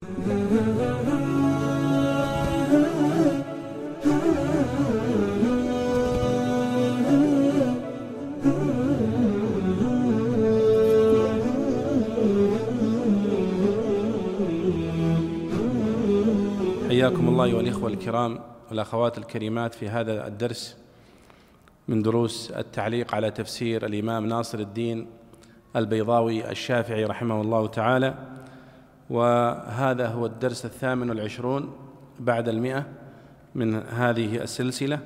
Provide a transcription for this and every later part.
حياكم الله أيها الإخوة الكرام والأخوات الكريمات في هذا الدرس من دروس التعليق على تفسير الإمام ناصر الدين البيضاوي الشافعي رحمه الله تعالى. وهذا هو الدرس الثامن والعشرون بعد المئة من هذه السلسلة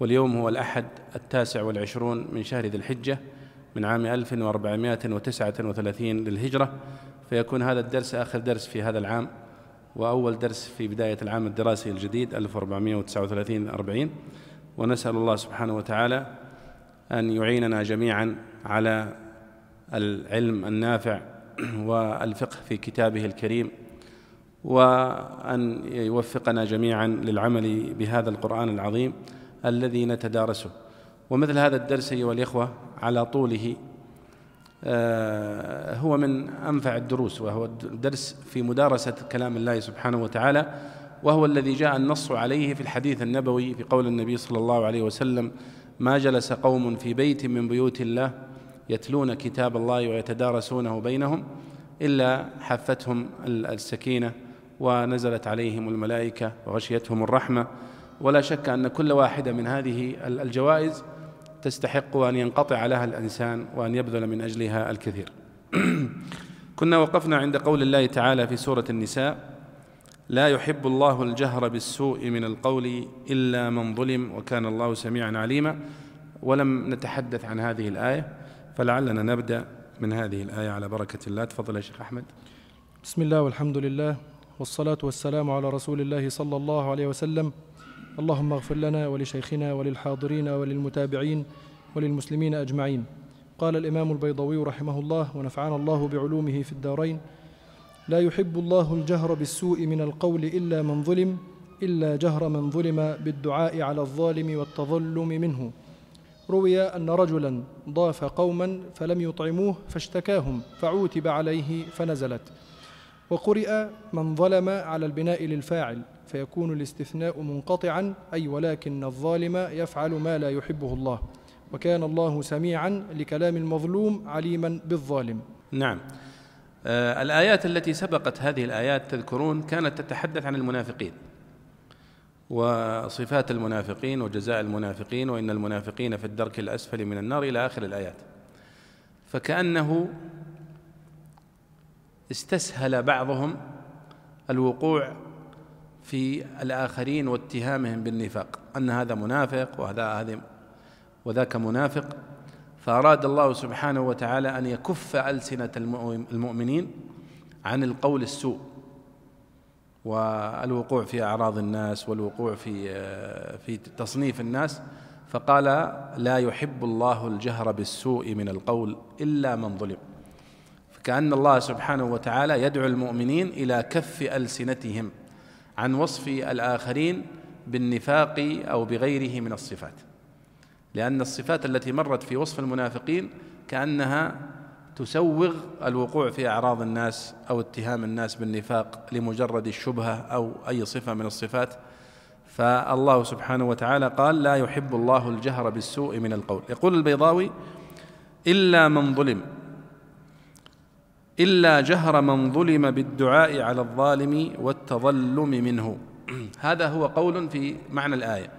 واليوم هو الأحد التاسع والعشرون من شهر ذي الحجة من عام 1439 للهجرة. فيكون هذا الدرس آخر درس في هذا العام وأول درس في بداية العام الدراسي الجديد 1439 40 ونسأل الله سبحانه وتعالى أن يعيننا جميعا على العلم النافع والفقه في كتابه الكريم وأن يوفقنا جميعا للعمل بهذا القرآن العظيم الذي نتدارسه. ومثل هذا الدرس أيها الإخوة على طوله آه، هو من أنفع الدروس وهو الدرس في مدارسة كلام الله سبحانه وتعالى وهو الذي جاء النص عليه في الحديث النبوي في قول النبي صلى الله عليه وسلم ما جلس قوم في بيت من بيوت الله يتلون كتاب الله ويتدارسونه بينهم إلا حفتهم السكينة ونزلت عليهم الملائكة وغشيتهم الرحمة. ولا شك أن كل واحدة من هذه الجوائز تستحق أن ينقطع لها الإنسان وأن يبذل من أجلها الكثير. كنا وقفنا عند قول الله تعالى في سورة النساء لا يحب الله الجهر بالسوء من القول إلا من ظلم وكان الله سميعا عليما. ولم نتحدث عن هذه الآية. فلعلنا نبدأ من هذه الآية على بركة الله. تفضل يا شيخ أحمد. بسم الله والحمد لله والصلاة والسلام على رسول الله صلى الله عليه وسلم. اللهم اغفر لنا ولشيخنا وللحاضرين وللمتابعين وللمسلمين أجمعين. قال الإمام البيضوي رحمه الله ونفعنا الله بعلومه في الدارين. لا يحب الله الجهر بالسوء من القول إلا من ظلم إلا جهر من ظلم بالدعاء على الظالم والتظلم منه. روي أن رجلا ضاف قوما فلم يطعموه فاشتكاهم فعوتب عليه فنزلت. وقرئ من ظلم على البناء للفاعل فيكون الاستثناء منقطعا أي ولكن الظالم يفعل ما لا يحبه الله. وكان الله سميعا لكلام المظلوم عليما بالظالم. نعم. آه الآيات التي سبقت هذه الآيات تذكرون كانت تتحدث عن المنافقين. وصفات المنافقين وجزاء المنافقين وإن المنافقين في الدرك الأسفل من النار إلى آخر الآيات. فكأنه استسهل بعضهم الوقوع في الآخرين واتهامهم بالنفاق. أن هذا منافق وهذا هذا وذاك منافق. فأراد الله سبحانه وتعالى أن يكف ألسنة المؤمنين عن القول السوء. والوقوع في أعراض الناس والوقوع في في تصنيف الناس فقال لا يحب الله الجهر بالسوء من القول إلا من ظلم. فكأن الله سبحانه وتعالى يدعو المؤمنين إلى كف ألسنتهم عن وصف الآخرين بالنفاق أو بغيره من الصفات لأن الصفات التي مرت في وصف المنافقين كأنها تسوغ الوقوع في أعراض الناس أو اتهام الناس بالنفاق لمجرد الشبهة أو أي صفة من الصفات. فالله سبحانه وتعالى قال لا يحب الله الجهر بالسوء من القول. يقول البيضاوي إلا من ظلم إلا جهر من ظلم بالدعاء على الظالم والتظلم منه. هذا هو قول في معنى الآية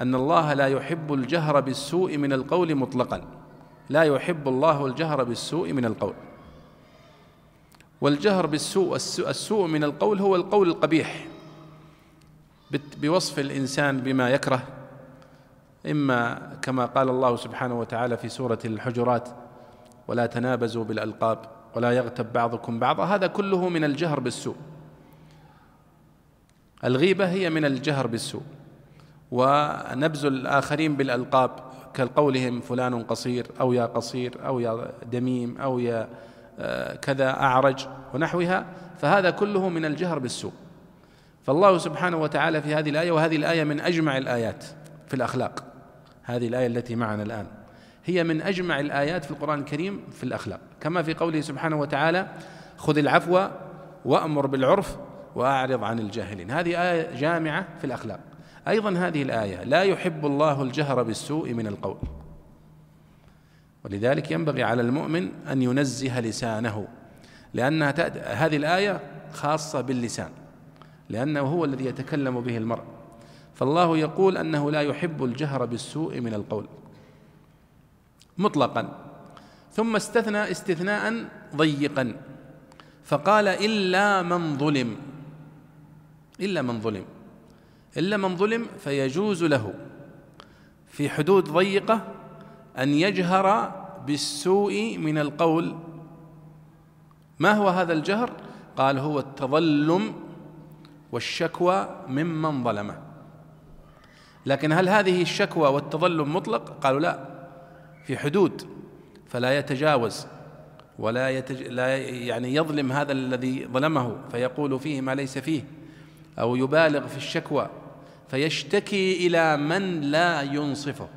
أن الله لا يحب الجهر بالسوء من القول مطلقا. لا يحب الله الجهر بالسوء من القول. والجهر بالسوء السوء من القول هو القول القبيح. بوصف الإنسان بما يكره. إما كما قال الله سبحانه وتعالى في سورة الحجرات ولا تنابزوا بالألقاب ولا يغتب بعضكم بعضا. هذا كله من الجهر بالسوء. الغيبة هي من الجهر بالسوء. ونبز الآخرين بالألقاب. كقولهم فلان قصير أو يا قصير أو يا دميم أو يا آه، كذا أعرج ونحوها فهذا كله من الجهر بالسوء. فالله سبحانه وتعالى في هذه الآية وهذه الآية من أجمع الآيات في الأخلاق. هذه الآية التي معنا الآن. هي من أجمع الآيات في القرآن الكريم في الأخلاق. كما في قوله سبحانه وتعالى خذ العفو وأمر بالعرف وأعرض عن الجاهلين. هذه آية جامعة في الأخلاق. أيضا هذه الآية لا يحب الله الجهر بالسوء من القول. ولذلك ينبغي على المؤمن أن ينزه لسانه لأنها هذه الآية خاصة باللسان لأنه هو الذي يتكلم به المرء. فالله يقول أنه لا يحب الجهر بالسوء من القول. مطلقا. ثم استثنى استثناء ضيقا. فقال إلا من ظلم إلا من ظلم. إلا من ظلم فيجوز له. في حدود ضيقة أن يجهر بالسوء من القول. ما هو هذا الجهر؟ قال هو التظلم والشكوى ممن ظلمه. لكن هل هذه الشكوى والتظلم مطلق؟ قالوا لا في حدود. فلا يتجاوز ولا يتج... لا يعني يظلم هذا الذي ظلمه فيقول فيه ما ليس فيه أو يبالغ في الشكوى. فيشتكي إلى من لا ينصفه.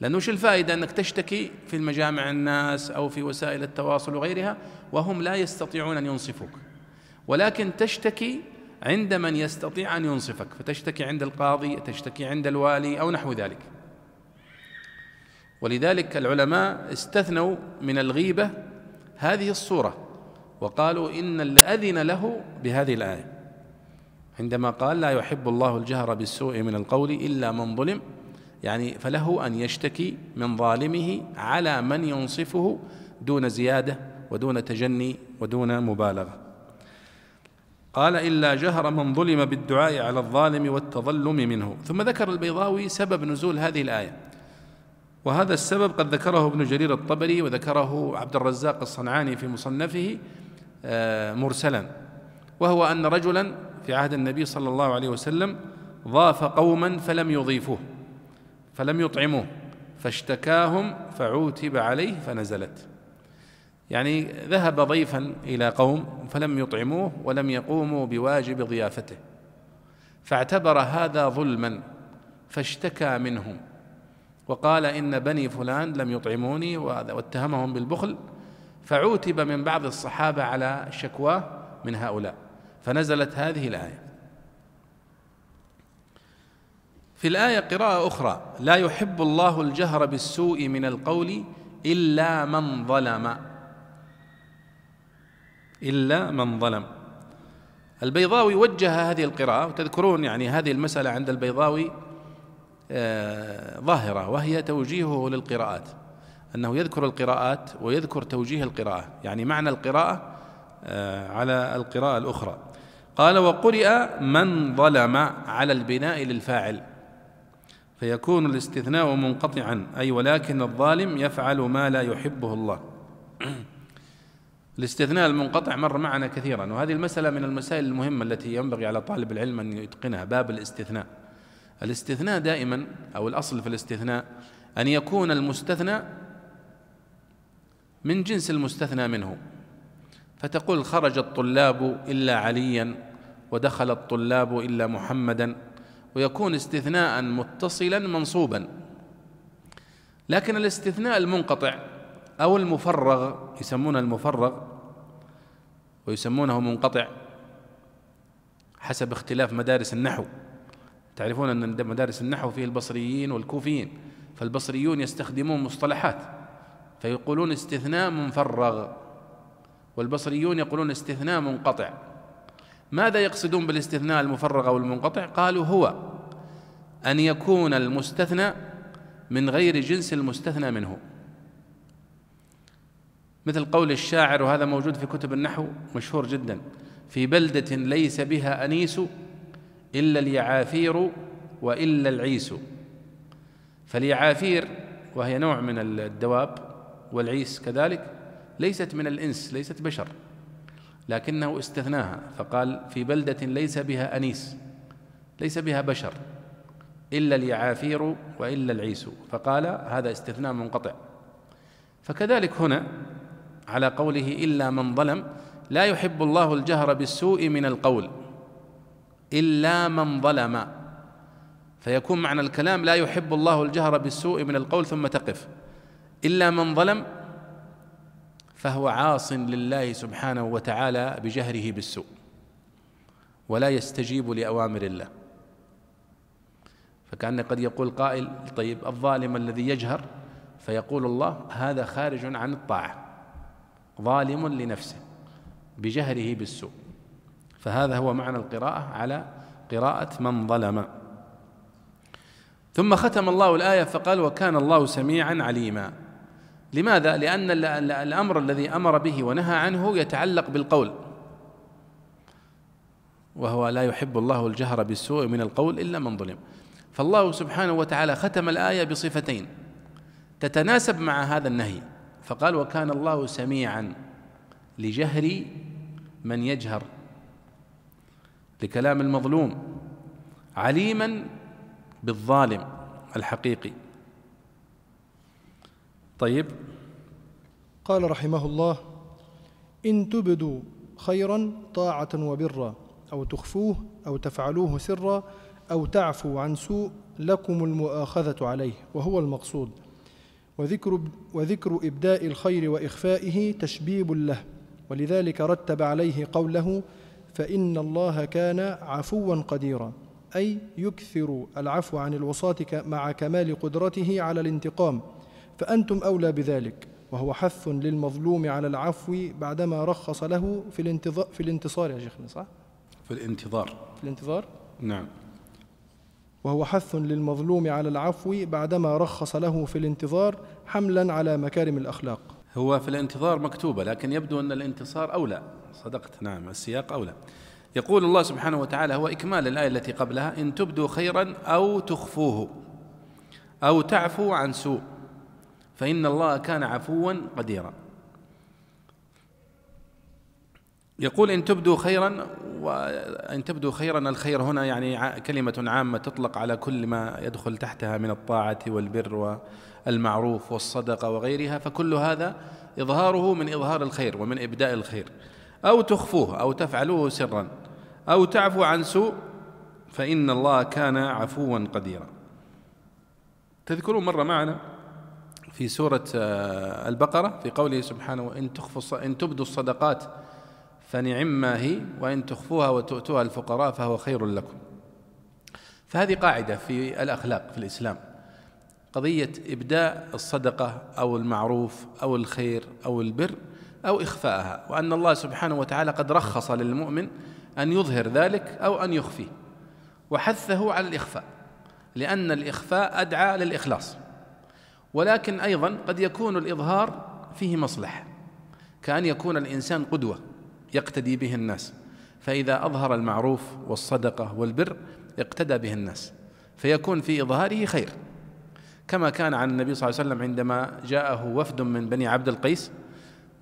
لأنه وش الفائدة؟ أنك تشتكي في المجامع الناس أو في وسائل التواصل وغيرها وهم لا يستطيعون أن ينصفوك. ولكن تشتكي عند من يستطيع أن ينصفك. فتشتكي عند القاضي تشتكي عند الوالي أو نحو ذلك. ولذلك العلماء استثنوا من الغيبة هذه الصورة وقالوا إن اللي أذن له بهذه الآية. عندما قال لا يحب الله الجهر بالسوء من القول إلا من ظلم يعني فله أن يشتكي من ظالمه على من ينصفه دون زيادة ودون تجني ودون مبالغة. قال إلا جهر من ظلم بالدعاء على الظالم والتظلم منه. ثم ذكر البيضاوي سبب نزول هذه الآية. وهذا السبب قد ذكره ابن جرير الطبري وذكره عبد الرزاق الصنعاني في مصنفه آه، مرسلا. وهو أن رجلا في عهد النبي صلى الله عليه وسلم ضاف قوما فلم يضيفوه فلم يطعموه فاشتكاهم فعوتب عليه فنزلت. يعني ذهب ضيفا إلى قوم فلم يطعموه ولم يقوموا بواجب ضيافته فاعتبر هذا ظلما فاشتكى منهم وقال إن بني فلان لم يطعموني واتهمهم بالبخل فعوتب من بعض الصحابة على شكواه من هؤلاء. فنزلت هذه الآية. في الآية قراءة أخرى لا يحب الله الجهر بالسوء من القول إلا من ظلم. إلا من ظلم. البيضاوي وجه هذه القراءة وتذكرون يعني هذه المسألة عند البيضاوي آه ظاهرة وهي توجيهه للقراءات. أنه يذكر القراءات ويذكر توجيه القراءة. يعني معنى القراءة آه على القراءة الأخرى. قال وقرئ من ظلم على البناء للفاعل. فيكون الاستثناء منقطعا أي ولكن الظالم يفعل ما لا يحبه الله. الاستثناء المنقطع مر معنا كثيرا وهذه المسألة من المسائل المهمة التي ينبغي على طالب العلم أن يتقنها. باب الاستثناء. الاستثناء دائما أو الأصل في الاستثناء أن يكون المستثنى من جنس المستثنى منه. فتقول خرج الطلاب إلا عليا ودخل الطلاب إلا محمدا ويكون استثناء متصلا منصوبا. لكن الاستثناء المنقطع أو المفرغ يسمونه المفرغ ويسمونه منقطع حسب اختلاف مدارس النحو. تعرفون أن مدارس النحو فيه البصريين والكوفيين فالبصريون يستخدمون مصطلحات فيقولون استثناء مفرغ والبصريون يقولون استثناء منقطع. ماذا يقصدون بالاستثناء المفرغ أو المنقطع قالوا هو أن يكون المستثنى من غير جنس المستثنى منه. مثل قول الشاعر وهذا موجود في كتب النحو مشهور جدا في بلدة ليس بها أنيس إلا اليعافير وإلا العيس. فاليعافير وهي نوع من الدواب والعيس كذلك ليست من الإنس ليست بشر. لكنه استثناها فقال في بلدة ليس بها أنيس ليس بها بشر إلا اليعافير وإلا العيس. فقال هذا استثناء منقطع. فكذلك هنا على قوله إلا من ظلم لا يحب الله الجهر بالسوء من القول. إلا من ظلم. فيكون معنى الكلام لا يحب الله الجهر بالسوء من القول ثم تقف. إلا من ظلم فهو عاص لله سبحانه وتعالى بجهره بالسوء ولا يستجيب لأوامر الله. فكأن قد يقول قائل طيب الظالم الذي يجهر فيقول الله هذا خارج عن الطاعة ظالم لنفسه بجهره بالسوء. فهذا هو معنى القراءة على قراءة من ظلم. ثم ختم الله الآية فقال وكان الله سميعا عليما. لماذا؟ لأن الأمر الذي أمر به ونهى عنه يتعلق بالقول. وهو لا يحب الله الجهر بالسوء من القول إلا من ظلم. فالله سبحانه وتعالى ختم الآية بصفتين. تتناسب مع هذا النهي. فقال وكان الله سميعا لجهر من يجهر. لكلام المظلوم. عليما بالظالم الحقيقي. طيب. قال رحمه الله إن تبدوا خيرا طاعة وبرا أو تخفوه أو تفعلوه سرا أو تعفوا عن سوء لكم المؤاخذة عليه وهو المقصود. وذكر, وذكر إبداء الخير وإخفائه تشبيب له ولذلك رتب عليه قوله فإن الله كان عفوا قديرا أي يكثر العفو عن الوصاة مع كمال قدرته على الانتقام. فأنتم أولى بذلك وهو حث للمظلوم على العفو بعدما رخص له في الانتظار في الانتصار يا شيخنا صح؟ في الانتظار. في الانتظار؟ نعم. وهو حث للمظلوم على العفو بعدما رخص له في الانتظار حملا على مكارم الأخلاق. هو في الانتظار مكتوبة لكن يبدو أن الانتصار أولى. صدقت. نعم السياق أولى. يقول الله سبحانه وتعالى هو إكمال الآية التي قبلها إن تبدوا خيرا أو تخفوه أو تعفو عن سوء. فإن الله كان عفوا قديرا. يقول إن تبدوا خيرا وإن تبدوا خيرا الخير هنا يعني كلمة عامة تطلق على كل ما يدخل تحتها من الطاعة والبر والمعروف والصدقة وغيرها فكل هذا إظهاره من إظهار الخير ومن إبداء الخير. أو تخفوه أو تفعلوه سرا أو تعفو عن سوء فإن الله كان عفوا قديرا. تذكرون مرة معنا في سورة آه، البقرة في قوله سبحانه إن تخفوا إن تبدوا الصدقات فنعم ما هي وإن تخفوها وتؤتوها الفقراء فهو خير لكم. فهذه قاعدة في الأخلاق في الإسلام. قضية إبداء الصدقة أو المعروف أو الخير أو البر أو إخفاءها وأن الله سبحانه وتعالى قد رخص للمؤمن أن يظهر ذلك أو أن يخفيه وحثه على الإخفاء لأن الإخفاء أدعى للإخلاص. ولكن أيضا قد يكون الإظهار فيه مصلحة. كأن يكون الإنسان قدوة يقتدي به الناس. فإذا أظهر المعروف والصدقة والبر اقتدى به الناس. فيكون في إظهاره خير. كما كان عن النبي صلى الله عليه وسلم عندما جاءه وفد من بني عبد القيس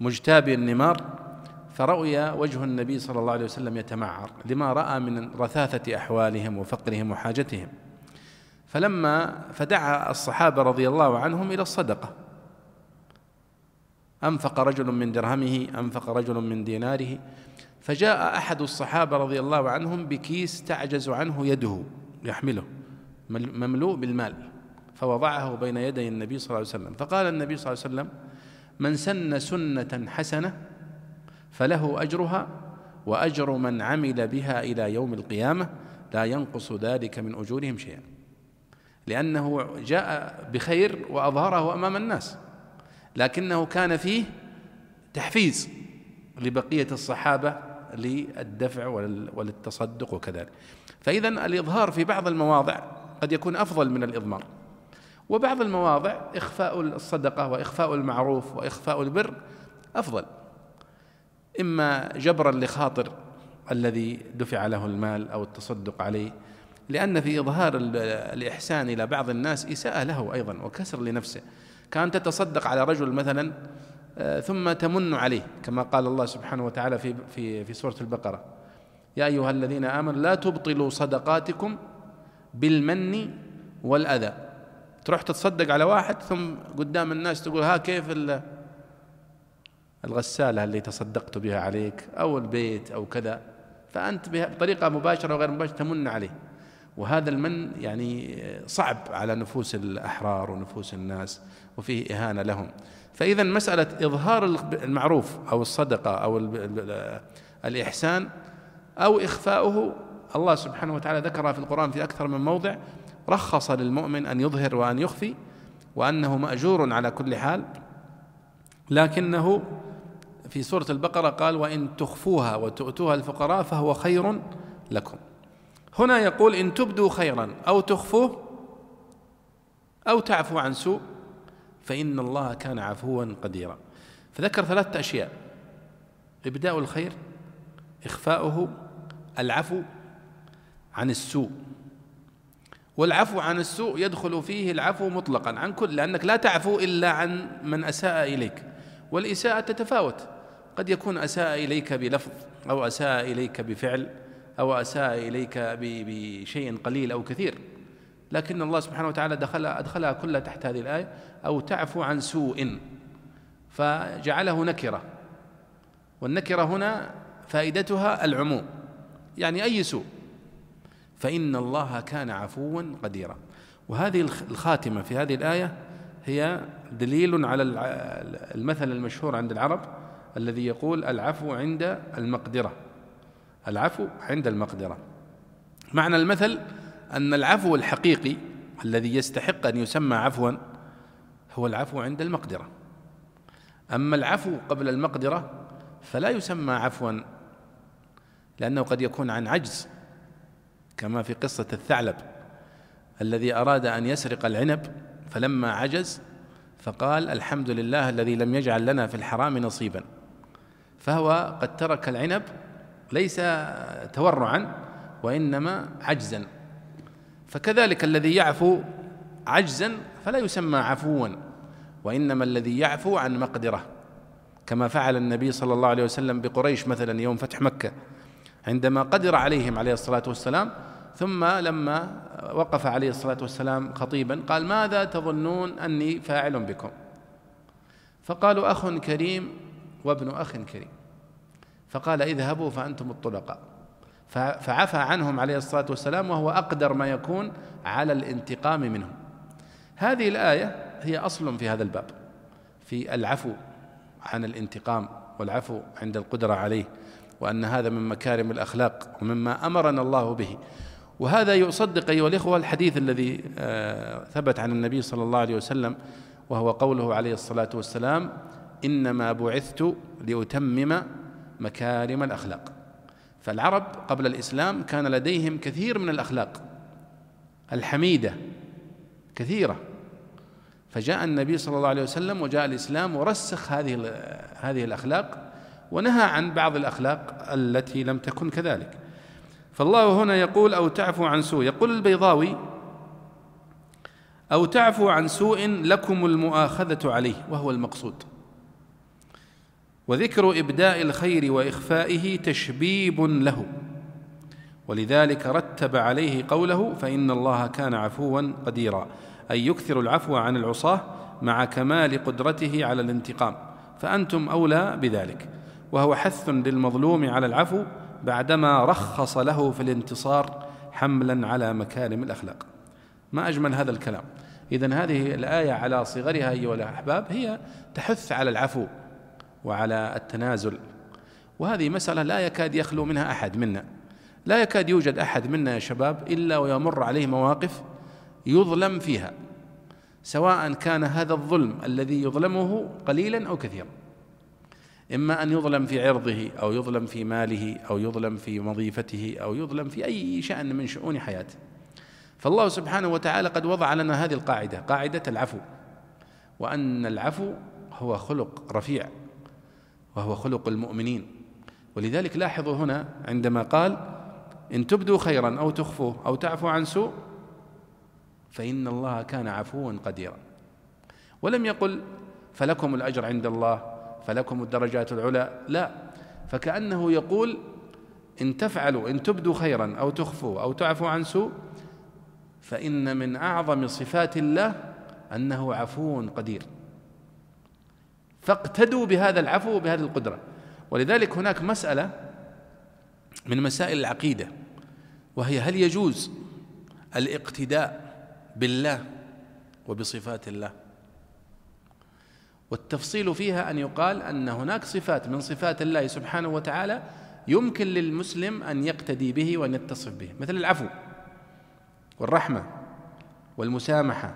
مجتابي النمار فرؤي وجه النبي صلى الله عليه وسلم يتمعر لما رأى من رثاثة أحوالهم وفقرهم وحاجتهم. فلما فدعا الصحابة رضي الله عنهم إلى الصدقة. أنفق رجل من درهمه أنفق رجل من ديناره. فجاء أحد الصحابة رضي الله عنهم بكيس تعجز عنه يده يحمله مملوء بالمال. فوضعه بين يدي النبي صلى الله عليه وسلم. فقال النبي صلى الله عليه وسلم من سن سنة حسنة فله أجرها وأجر من عمل بها إلى يوم القيامة لا ينقص ذلك من أجورهم شيئا. لأنه جاء بخير وأظهره أمام الناس. لكنه كان فيه تحفيز لبقية الصحابة للدفع وللتصدق وكذلك. فاذا الإظهار في بعض المواضع قد يكون أفضل من الإضمار. وبعض المواضع إخفاء الصدقة وإخفاء المعروف وإخفاء البر أفضل. إما جبرا لخاطر الذي دفع له المال أو التصدق عليه لأن في إظهار الإحسان إلى بعض الناس إساءة له أيضا وكسر لنفسه. كان تتصدق على رجل مثلا آه، ثم تمن عليه كما قال الله سبحانه وتعالى في في في سورة البقرة. يا أيها الذين آمنوا لا تبطلوا صدقاتكم بالمن والأذى. تروح تتصدق على واحد ثم قدام الناس تقول ها كيف الغسالة اللي تصدقت بها عليك أو البيت أو كذا. فأنت بطريقة مباشرة وغير مباشرة تمن عليه. وهذا المن يعني صعب على نفوس الأحرار ونفوس الناس وفيه إهانة لهم. فإذا مسألة إظهار المعروف أو الصدقة أو الإحسان أو إخفاؤه الله سبحانه وتعالى ذكرها في القرآن في أكثر من موضع رخص للمؤمن أن يظهر وأن يخفي وأنه مأجور على كل حال. لكنه في سورة البقرة قال وإن تخفوها وتؤتوها الفقراء فهو خير لكم. هنا يقول إن تبدوا خيرا أو تخفوه أو تعفو عن سوء فإن الله كان عفوا قديرا. فذكر ثلاثة أشياء. إبداء الخير إخفاؤه العفو عن السوء. والعفو عن السوء يدخل فيه العفو مطلقا عن كل لأنك لا تعفو إلا عن من أساء إليك. والإساءة تتفاوت. قد يكون أساء إليك بلفظ أو أساء إليك بفعل. أو أساء إليك بشيء قليل أو كثير. لكن الله سبحانه وتعالى دخل أدخلها كلها تحت هذه الآية أو تعفو عن سوء. فجعله نكرة. والنكرة هنا فائدتها العموم. يعني أي سوء. فإن الله كان عفوا قديرا. وهذه الخاتمة في هذه الآية هي دليل على المثل المشهور عند العرب الذي يقول العفو عند المقدرة. العفو عند المقدرة. معنى المثل أن العفو الحقيقي الذي يستحق أن يسمى عفوا هو العفو عند المقدرة. أما العفو قبل المقدرة فلا يسمى عفوا لأنه قد يكون عن عجز كما في قصة الثعلب. الذي أراد أن يسرق العنب فلما عجز فقال الحمد لله الذي لم يجعل لنا في الحرام نصيبا. فهو قد ترك العنب ليس تورعا وإنما عجزا. فكذلك الذي يعفو عجزا فلا يسمى عفوا وإنما الذي يعفو عن مقدرة. كما فعل النبي صلى الله عليه وسلم بقريش مثلا يوم فتح مكة عندما قدر عليهم عليه الصلاة والسلام ثم لما وقف عليه الصلاة والسلام خطيبا قال ماذا تظنون أني فاعل بكم؟ فقالوا أخ كريم وابن أخ كريم. فقال اذهبوا فأنتم الطلقاء. فعفى عنهم عليه الصلاة والسلام وهو أقدر ما يكون على الانتقام منهم. هذه الآية هي أصل في هذا الباب في العفو عن الانتقام والعفو عند القدرة عليه وأن هذا من مكارم الأخلاق ومما أمرنا الله به. وهذا يصدق أيها الإخوة الحديث الذي آه، ثبت عن النبي صلى الله عليه وسلم وهو قوله عليه الصلاة والسلام إنما بعثت لأتمم مكارم الأخلاق. فالعرب قبل الإسلام كان لديهم كثير من الأخلاق. الحميدة كثيرة. فجاء النبي صلى الله عليه وسلم وجاء الإسلام ورسخ هذه هذه الأخلاق ونهى عن بعض الأخلاق التي لم تكن كذلك. فالله هنا يقول أو تعفو عن سوء. يقول البيضاوي أو تعفو عن سوء لكم المؤاخذة عليه وهو المقصود. وذكر إبداء الخير وإخفائه تشبيب له. ولذلك رتب عليه قوله فإن الله كان عفوا قديرا أي يكثر العفو عن العصاة مع كمال قدرته على الانتقام. فأنتم أولى بذلك. وهو حث للمظلوم على العفو بعدما رخص له في الانتصار حملا على مكارم الأخلاق. ما أجمل هذا الكلام. اذا هذه الآية على صغرها أيها الأحباب هي تحث على العفو. وعلى التنازل. وهذه مسألة لا يكاد يخلو منها أحد منا. لا يكاد يوجد أحد منا يا شباب إلا ويمر عليه مواقف يظلم فيها سواء كان هذا الظلم الذي يظلمه قليلا أو كثيرا. إما أن يظلم في عرضه أو يظلم في ماله أو يظلم في وظيفته أو يظلم في أي شأن من شؤون حياته. فالله سبحانه وتعالى قد وضع لنا هذه القاعدة قاعدة العفو. وأن العفو هو خلق رفيع. وهو خلق المؤمنين. ولذلك لاحظوا هنا عندما قال إن تبدوا خيرا أو تخفوه أو تعفو عن سوء فإن الله كان عفوا قديرا. ولم يقل فلكم الأجر عند الله فلكم الدرجات العلى لا. فكأنه يقول إن تفعلوا إن تبدوا خيرا أو تخفوا أو تعفوا عن سوء فإن من أعظم صفات الله أنه عفو قدير. فاقتدوا بهذا العفو وبهذه القدرة. ولذلك هناك مسألة من مسائل العقيدة وهي هل يجوز الاقتداء بالله وبصفات الله؟ والتفصيل فيها أن يقال أن هناك صفات من صفات الله سبحانه وتعالى يمكن للمسلم أن يقتدي به وأن يتصف به مثل العفو والرحمة والمسامحة.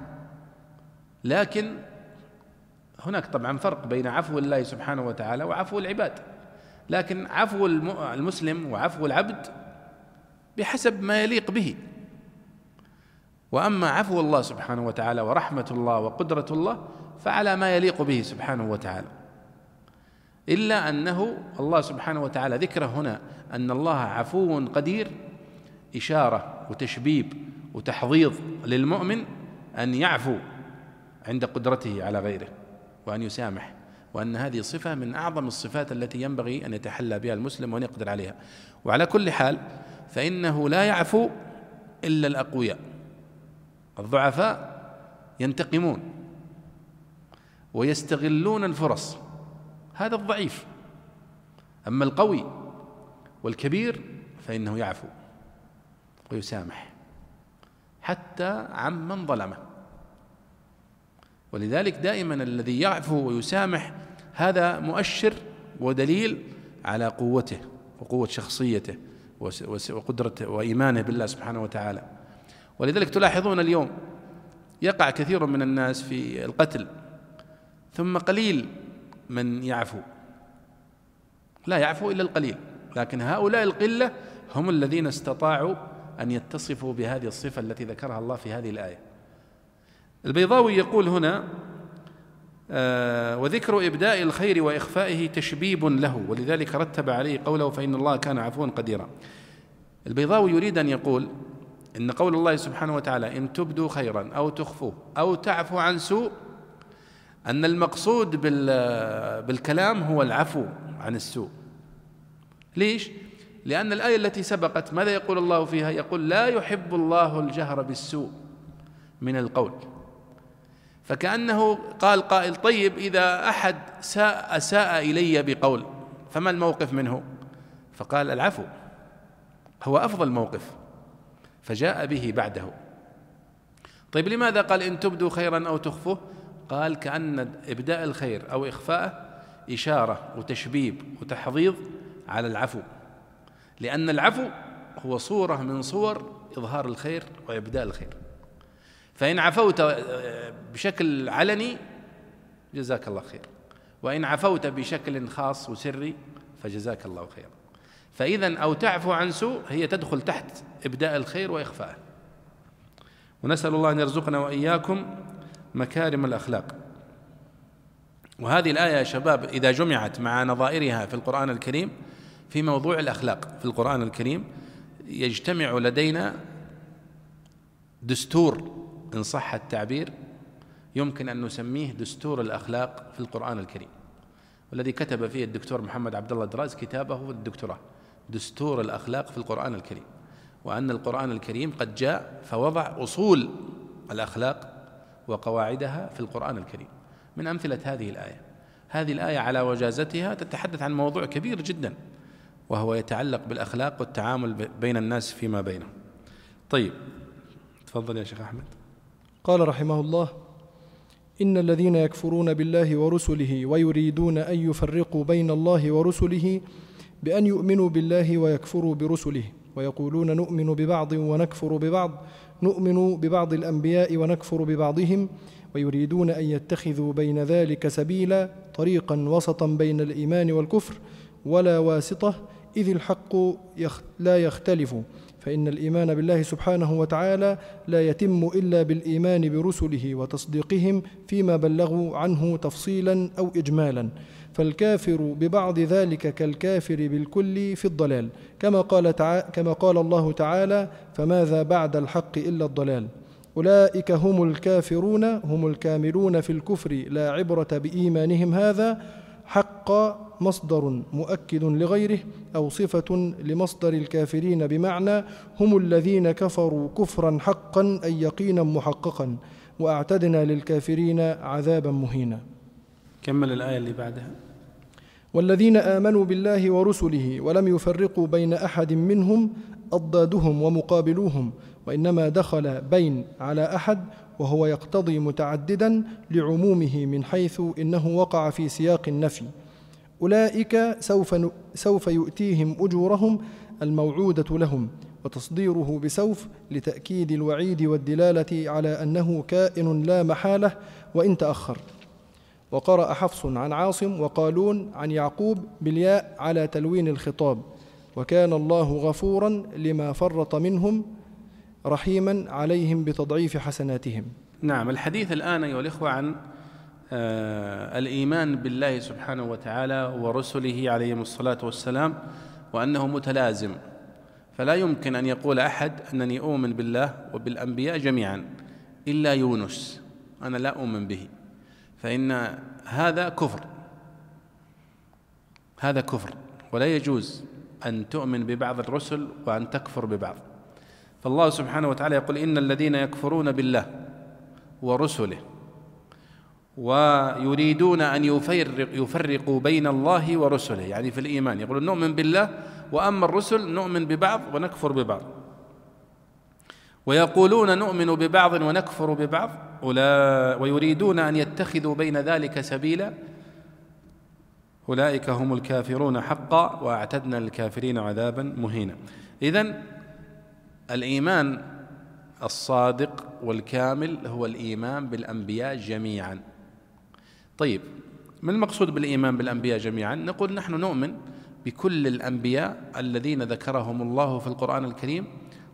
لكن هناك طبعا فرق بين عفو الله سبحانه وتعالى وعفو العباد. لكن عفو المسلم وعفو العبد بحسب ما يليق به. وأما عفو الله سبحانه وتعالى ورحمة الله وقدرة الله فعلى ما يليق به سبحانه وتعالى. إلا أنه الله سبحانه وتعالى ذكره هنا أن الله عفو قدير إشارة وتشبيب وتحضيض للمؤمن أن يعفو عند قدرته على غيره. وأن يسامح وأن هذه صفة من أعظم الصفات التي ينبغي أن يتحلى بها المسلم وأن يقدر عليها. وعلى كل حال فإنه لا يعفو إلا الأقوياء. الضعفاء ينتقمون ويستغلون الفرص. هذا الضعيف. أما القوي والكبير فإنه يعفو ويسامح حتى عمن ظلمه. ولذلك دائما الذي يعفو ويسامح هذا مؤشر ودليل على قوته وقوة شخصيته وقدرته وإيمانه بالله سبحانه وتعالى. ولذلك تلاحظون اليوم يقع كثير من الناس في القتل ثم قليل من يعفو. لا يعفو إلا القليل لكن هؤلاء القلة هم الذين استطاعوا أن يتصفوا بهذه الصفة التي ذكرها الله في هذه الآية. البيضاوي يقول هنا آه وذكر إبداء الخير وإخفائه تشبيب له ولذلك رتب عليه قوله فإن الله كان عفوا قديرا. البيضاوي يريد أن يقول إن قول الله سبحانه وتعالى إن تبدوا خيرا أو تخفوه أو تعفو عن سوء أن المقصود بالكلام هو العفو عن السوء. ليش؟ لأن الآية التي سبقت ماذا يقول الله فيها؟ يقول لا يحب الله الجهر بالسوء من القول. فكأنه قال قائل طيب إذا أحد ساء أساء إلي بقول فما الموقف منه؟ فقال العفو هو أفضل موقف فجاء به بعده. طيب لماذا قال إن تبدوا خيرا أو تخفوه؟ قال كأن إبداء الخير أو إخفاءه إشارة وتشبيب وتحضيض على العفو لأن العفو هو صورة من صور إظهار الخير وإبداء الخير. فإن عفوت بشكل علني جزاك الله خير. وإن عفوت بشكل خاص وسري فجزاك الله خيرا فإذا أو تعفو عن سوء هي تدخل تحت إبداء الخير وإخفاءه. ونسأل الله أن يرزقنا وإياكم مكارم الأخلاق. وهذه الآية يا شباب إذا جمعت مع نظائرها في القرآن الكريم في موضوع الأخلاق في القرآن الكريم يجتمع لدينا دستور إن صح التعبير يمكن أن نسميه دستور الأخلاق في القرآن الكريم. والذي كتب فيه الدكتور محمد عبد الله دراز كتابه الدكتوراه دستور الأخلاق في القرآن الكريم. وأن القرآن الكريم قد جاء فوضع أصول الأخلاق وقواعدها في القرآن الكريم. من أمثلة هذه الآية. هذه الآية على وجازتها تتحدث عن موضوع كبير جدا وهو يتعلق بالأخلاق والتعامل بين الناس فيما بينهم. طيب تفضل يا شيخ أحمد. قال رحمه الله إن الذين يكفرون بالله ورسله ويريدون أن يفرقوا بين الله ورسله بأن يؤمنوا بالله ويكفروا برسله ويقولون نؤمن ببعض ونكفر ببعض نؤمن ببعض الأنبياء ونكفر ببعضهم ويريدون أن يتخذوا بين ذلك سبيلا طريقا وسطا بين الإيمان والكفر ولا واسطة إذ الحق لا يختلف. فإن الإيمان بالله سبحانه وتعالى لا يتم إلا بالإيمان برسله وتصديقهم فيما بلغوا عنه تفصيلا أو اجمالا. فالكافر ببعض ذلك كالكافر بالكل في الضلال كما قال, تعالى كما قال الله تعالى فماذا بعد الحق إلا الضلال؟ أولئك هم الكافرون هم الكاملون في الكفر لا عبرة بإيمانهم هذا. حق مصدر مؤكد لغيره أو صفة لمصدر الكافرين بمعنى هم الذين كفروا كفرا حقا أي يقينا محققا وأعتدنا للكافرين عذابا مهينا. كمل الآية اللي بعدها. والذين آمنوا بالله ورسله ولم يفرقوا بين أحد منهم أضدادهم ومقابلوهم وإنما دخل بين على أحد وهو يقتضي متعددا لعمومه من حيث إنه وقع في سياق النفي. أولئك سوف, سوف يؤتيهم أجورهم الموعودة لهم وتصديره بسوف لتأكيد الوعيد والدلالة على أنه كائن لا محالة وإن تأخر. وقرأ حفص عن عاصم وقالون عن يعقوب بالياء على تلوين الخطاب وكان الله غفورا لما فرط منهم رحيما عليهم بتضعيف حسناتهم. نعم الحديث الآن أيها الإخوة عن الإيمان بالله سبحانه وتعالى ورسله عليهم الصلاة والسلام وأنه متلازم. فلا يمكن أن يقول أحد أنني أؤمن بالله وبالأنبياء جميعا إلا يونس أنا لا أؤمن به. فإن هذا كفر. هذا كفر. ولا يجوز أن تؤمن ببعض الرسل وأن تكفر ببعض. فالله سبحانه وتعالى يقول إن الذين يكفرون بالله ورسله ويريدون أن يفرق يفرقوا بين الله ورسله. يعني في الإيمان يقولون نؤمن بالله وأما الرسل نؤمن ببعض ونكفر ببعض. ويقولون نؤمن ببعض ونكفر ببعض. ويريدون أن يتخذوا بين ذلك سبيلا. أولئك هم الكافرون حقا وأعتدنا للكافرين عذابا مهينا. إذن الإيمان الصادق والكامل هو الإيمان بالأنبياء جميعا. طيب ما المقصود بالإيمان بالأنبياء جميعا؟ نقول نحن نؤمن بكل الأنبياء الذين ذكرهم الله في القرآن الكريم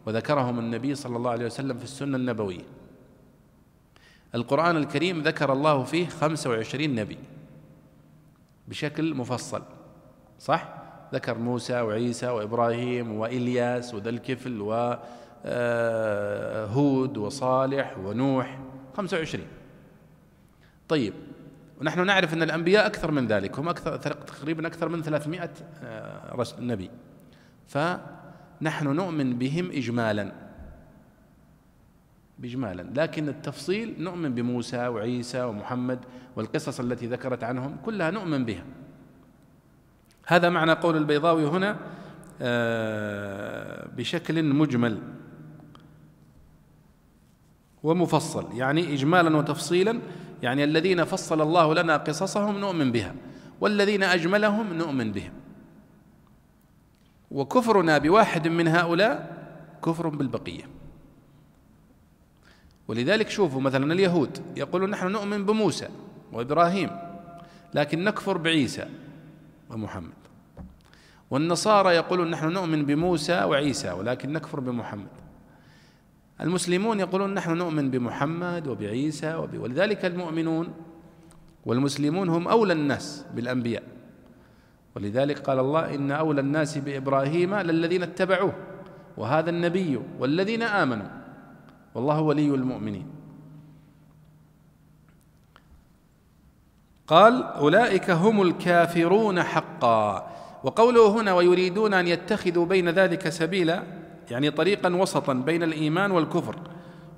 وذكرهم النبي صلى الله عليه وسلم في السنة النبوية. القرآن الكريم ذكر الله فيه خمسة وعشرين نبي بشكل مفصل صح؟ ذكر موسى وعيسى وإبراهيم وإلياس وذا الكفل وهود وصالح ونوح خمسة وعشرين. طيب ونحن نعرف أن الأنبياء أكثر من ذلك هم أكثر تقريبا أكثر من ثلاثمائة نبي. فنحن نؤمن بهم إجمالا. بإجمالا. لكن التفصيل نؤمن بموسى وعيسى ومحمد والقصص التي ذكرت عنهم كلها نؤمن بها. هذا معنى قول البيضاوي هنا آه، بشكل مجمل. ومفصل يعني إجمالا وتفصيلا يعني الذين فصل الله لنا قصصهم نؤمن بها والذين أجملهم نؤمن بهم. وكفرنا بواحد من هؤلاء كفر بالبقية. ولذلك شوفوا مثلا اليهود يقولون نحن نؤمن بموسى وإبراهيم لكن نكفر بعيسى ومحمد. والنصارى يقولون نحن نؤمن بموسى وعيسى ولكن نكفر بمحمد. المسلمون يقولون نحن نؤمن بمحمد وبعيسى وب... ولذلك المؤمنون والمسلمون هم أولى الناس بالأنبياء. ولذلك قال الله إن أولى الناس بإبراهيم للذين اتبعوه وهذا النبي والذين آمنوا. والله ولي المؤمنين. قال أولئك هم الكافرون حقا. وقوله هنا ويريدون أن يتخذوا بين ذلك سبيلا يعني طريقا وسطا بين الإيمان والكفر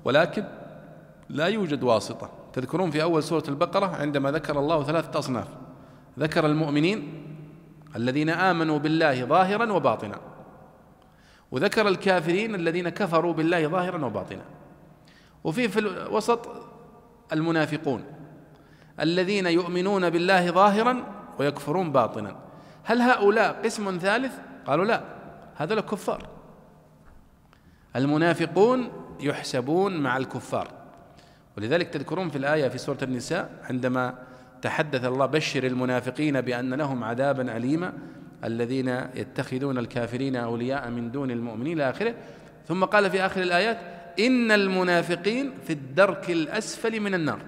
ولكن لا يوجد واسطة. تذكرون في أول سورة البقرة عندما ذكر الله ثلاثة أصناف. ذكر المؤمنين الذين آمنوا بالله ظاهرا وباطنا وذكر الكافرين الذين كفروا بالله ظاهرا وباطنا وفي في الوسط المنافقون الذين يؤمنون بالله ظاهرا ويكفرون باطنا. هل هؤلاء قسم ثالث؟ قالوا لا هذا كفار. المنافقون يحسبون مع الكفار. ولذلك تذكرون في الآية في سورة النساء عندما تحدث الله بشر المنافقين بأن لهم عذابا أليما الذين يتخذون الكافرين أولياء من دون المؤمنين إلى آخره. ثم قال في آخر الآيات إن المنافقين في الدرك الأسفل من النار.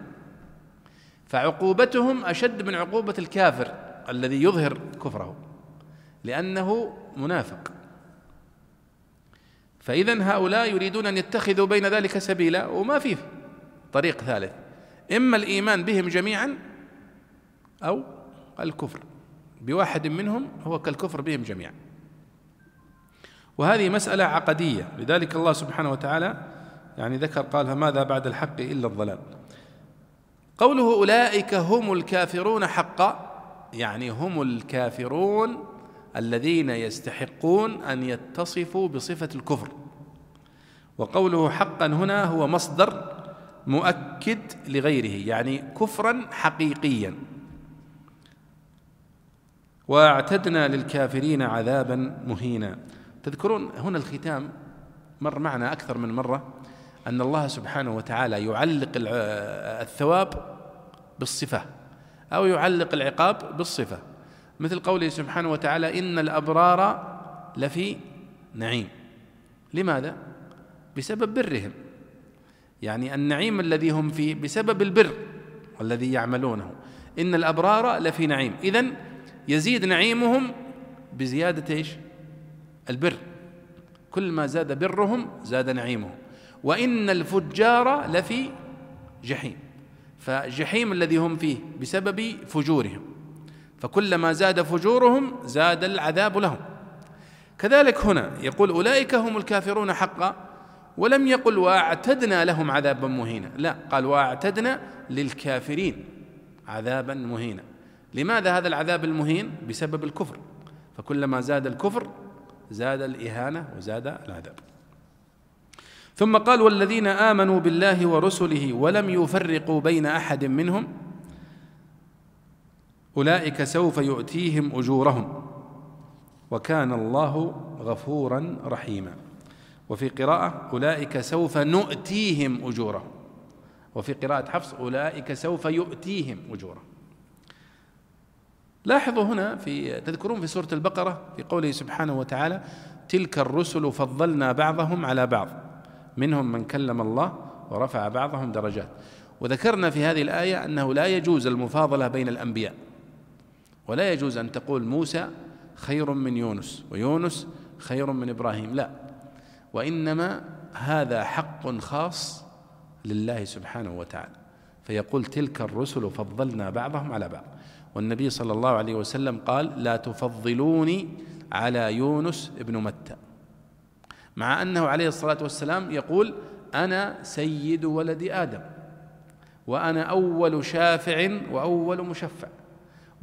فعقوبتهم أشد من عقوبة الكافر الذي يظهر كفره لأنه منافق. فإذا هؤلاء يريدون أن يتخذوا بين ذلك سبيلا وما فيه طريق ثالث. إما الإيمان بهم جميعا أو الكفر. بواحد منهم هو كالكفر بهم جميعا. وهذه مسألة عقدية. لذلك الله سبحانه وتعالى يعني ذكر قال فماذا بعد الحق إلا الضلال؟ قوله أولئك هم الكافرون حقا يعني هم الكافرون الذين يستحقون أن يتصفوا بصفة الكفر. وقوله حقا هنا هو مصدر مؤكد لغيره يعني كفرا حقيقيا. واعتدنا للكافرين عذابا مهينا. تذكرون هنا الختام مر معنا أكثر من مرة أن الله سبحانه وتعالى يعلق الثواب بالصفة أو يعلق العقاب بالصفة. مثل قوله سبحانه وتعالى إن الأبرار لفي نعيم. لماذا؟ بسبب برهم. يعني النعيم الذي هم فيه بسبب البر الذي يعملونه. إن الأبرار لفي نعيم. اذا يزيد نعيمهم بزيادة إيش؟ البر. كل ما زاد برهم زاد نعيمهم. وإن الفجار لفي جحيم. فجحيم الذي هم فيه بسبب فجورهم. فكلما زاد فجورهم زاد العذاب لهم. كذلك هنا يقول أولئك هم الكافرون حقا ولم يقل واعتدنا لهم عذابا مهينا. لا قال واعتدنا للكافرين عذابا مهينا. لماذا هذا العذاب المهين؟ بسبب الكفر. فكلما زاد الكفر زاد الإهانة وزاد العذاب. ثم قال والذين آمنوا بالله ورسله ولم يفرقوا بين أحد منهم أولئك سوف يؤتيهم أجورهم. وكان الله غفورا رحيما. وفي قراءة أولئك سوف نؤتيهم أجورهم. وفي قراءة حفص أولئك سوف يؤتيهم أجورهم. لاحظوا هنا في تذكرون في سورة البقرة في قوله سبحانه وتعالى تلك الرسل فضلنا بعضهم على بعض. منهم من كلم الله ورفع بعضهم درجات. وذكرنا في هذه الآية أنه لا يجوز المفاضلة بين الأنبياء. ولا يجوز أن تقول موسى خير من يونس ويونس خير من إبراهيم. لا. وإنما هذا حق خاص لله سبحانه وتعالى. فيقول تلك الرسل فضلنا بعضهم على بعض. والنبي صلى الله عليه وسلم قال لا تفضلوني على يونس ابن متى. مع أنه عليه الصلاة والسلام يقول أنا سيد ولد آدم وأنا أول شافع وأول مشفع.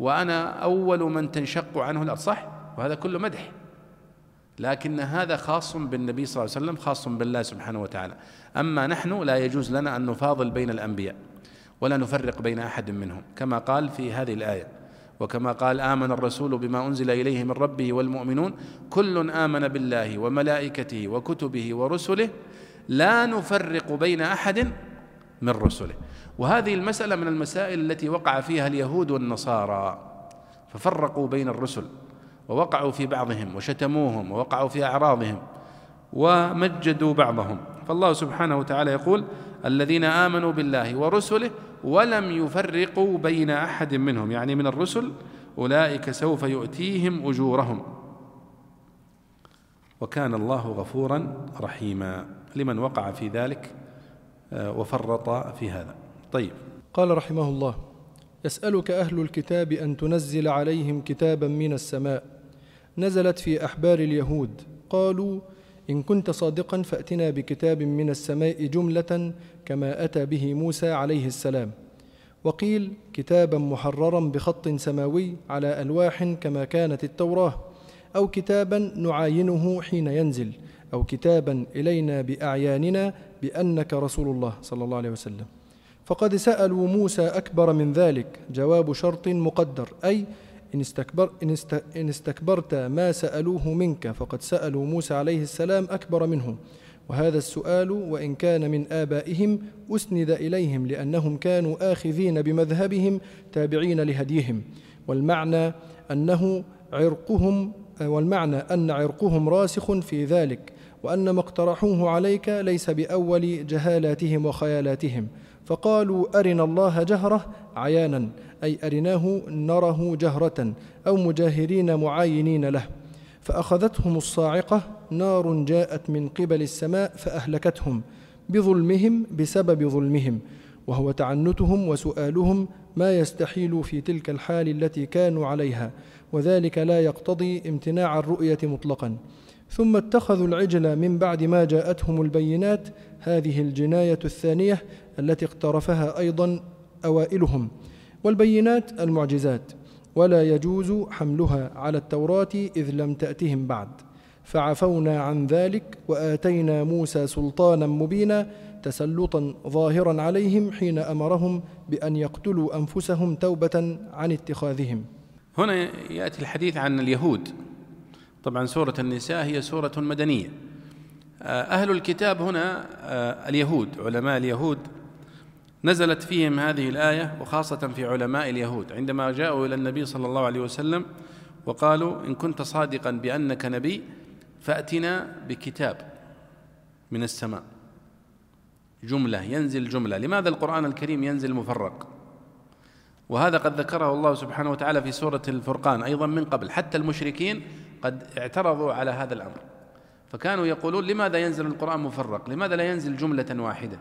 وأنا أول من تنشق عنه الأرض صح؟ وهذا كله مدح. لكن هذا خاص بالنبي صلى الله عليه وسلم خاص بالله سبحانه وتعالى. أما نحن لا يجوز لنا أن نفاضل بين الأنبياء ولا نفرق بين أحد منهم كما قال في هذه الآية. وكما قال آمن الرسول بما أنزل إليه من ربه والمؤمنون. كل آمن بالله وملائكته وكتبه ورسله. لا نفرق بين أحد من رسله. وهذه المسألة من المسائل التي وقع فيها اليهود والنصارى. ففرقوا بين الرسل ووقعوا في بعضهم وشتموهم ووقعوا في أعراضهم ومجدوا بعضهم. فالله سبحانه وتعالى يقول الذين آمنوا بالله ورسله ولم يفرقوا بين أحد منهم. يعني من الرسل أولئك سوف يؤتيهم أجورهم. وكان الله غفورا رحيما لمن وقع في ذلك آه، وفرط في هذا. طيب. قال رحمه الله يسألك أهل الكتاب أن تنزل عليهم كتابا من السماء. نزلت في أحبار اليهود. قالوا إن كنت صادقا فأتنا بكتاب من السماء جملة كما أتى به موسى عليه السلام. وقيل كتابا محررا بخط سماوي على ألواح كما كانت التوراة أو كتابا نعاينه حين ينزل أو كتابا إلينا بأعياننا بأنك رسول الله صلى الله عليه وسلم. فقد سألوا موسى أكبر من ذلك جواب شرط مقدر أي إن, استكبر إن, است إن استكبرت ما سألوه منك فقد سألوا موسى عليه السلام أكبر منه وهذا السؤال وإن كان من آبائهم أسند إليهم لأنهم كانوا آخذين بمذهبهم تابعين لهديهم. والمعنى أنه عرقهم والمعنى أن عرقهم راسخ في ذلك وأن ما اقترحوه عليك ليس بأول جهالاتهم وخيالاتهم. فقالوا أرنا الله جهرة عيانا أي أرناه نره جهرة أو مجاهرين معاينين له. فأخذتهم الصاعقة نار جاءت من قبل السماء فأهلكتهم بظلمهم بسبب ظلمهم. وهو تعنتهم وسؤالهم ما يستحيل في تلك الحال التي كانوا عليها وذلك لا يقتضي امتناع الرؤية مطلقا. ثم اتخذوا العجل من بعد ما جاءتهم البينات هذه الجناية الثانية التي اقترفها أيضا أوائلهم والبينات المعجزات ولا يجوز حملها على التوراة إذ لم تأتهم بعد. فعفونا عن ذلك وآتينا موسى سلطانا مبينا تسلطا ظاهرا عليهم حين أمرهم بأن يقتلوا أنفسهم توبة عن اتخاذهم. هنا يأتي الحديث عن اليهود. طبعا سورة النساء هي سورة مدنية. أهل الكتاب هنا آه، اليهود علماء اليهود نزلت فيهم هذه الآية وخاصة في علماء اليهود. عندما جاءوا إلى النبي صلى الله عليه وسلم وقالوا إن كنت صادقا بأنك نبي فأتنا بكتاب من السماء. جملة ينزل جملة. لماذا القرآن الكريم ينزل مفرق؟ وهذا قد ذكره الله سبحانه وتعالى في سورة الفرقان أيضا من قبل. حتى المشركين قد اعترضوا على هذا الأمر. فكانوا يقولون لماذا ينزل القرآن مفرق؟ لماذا لا ينزل جملة واحدة؟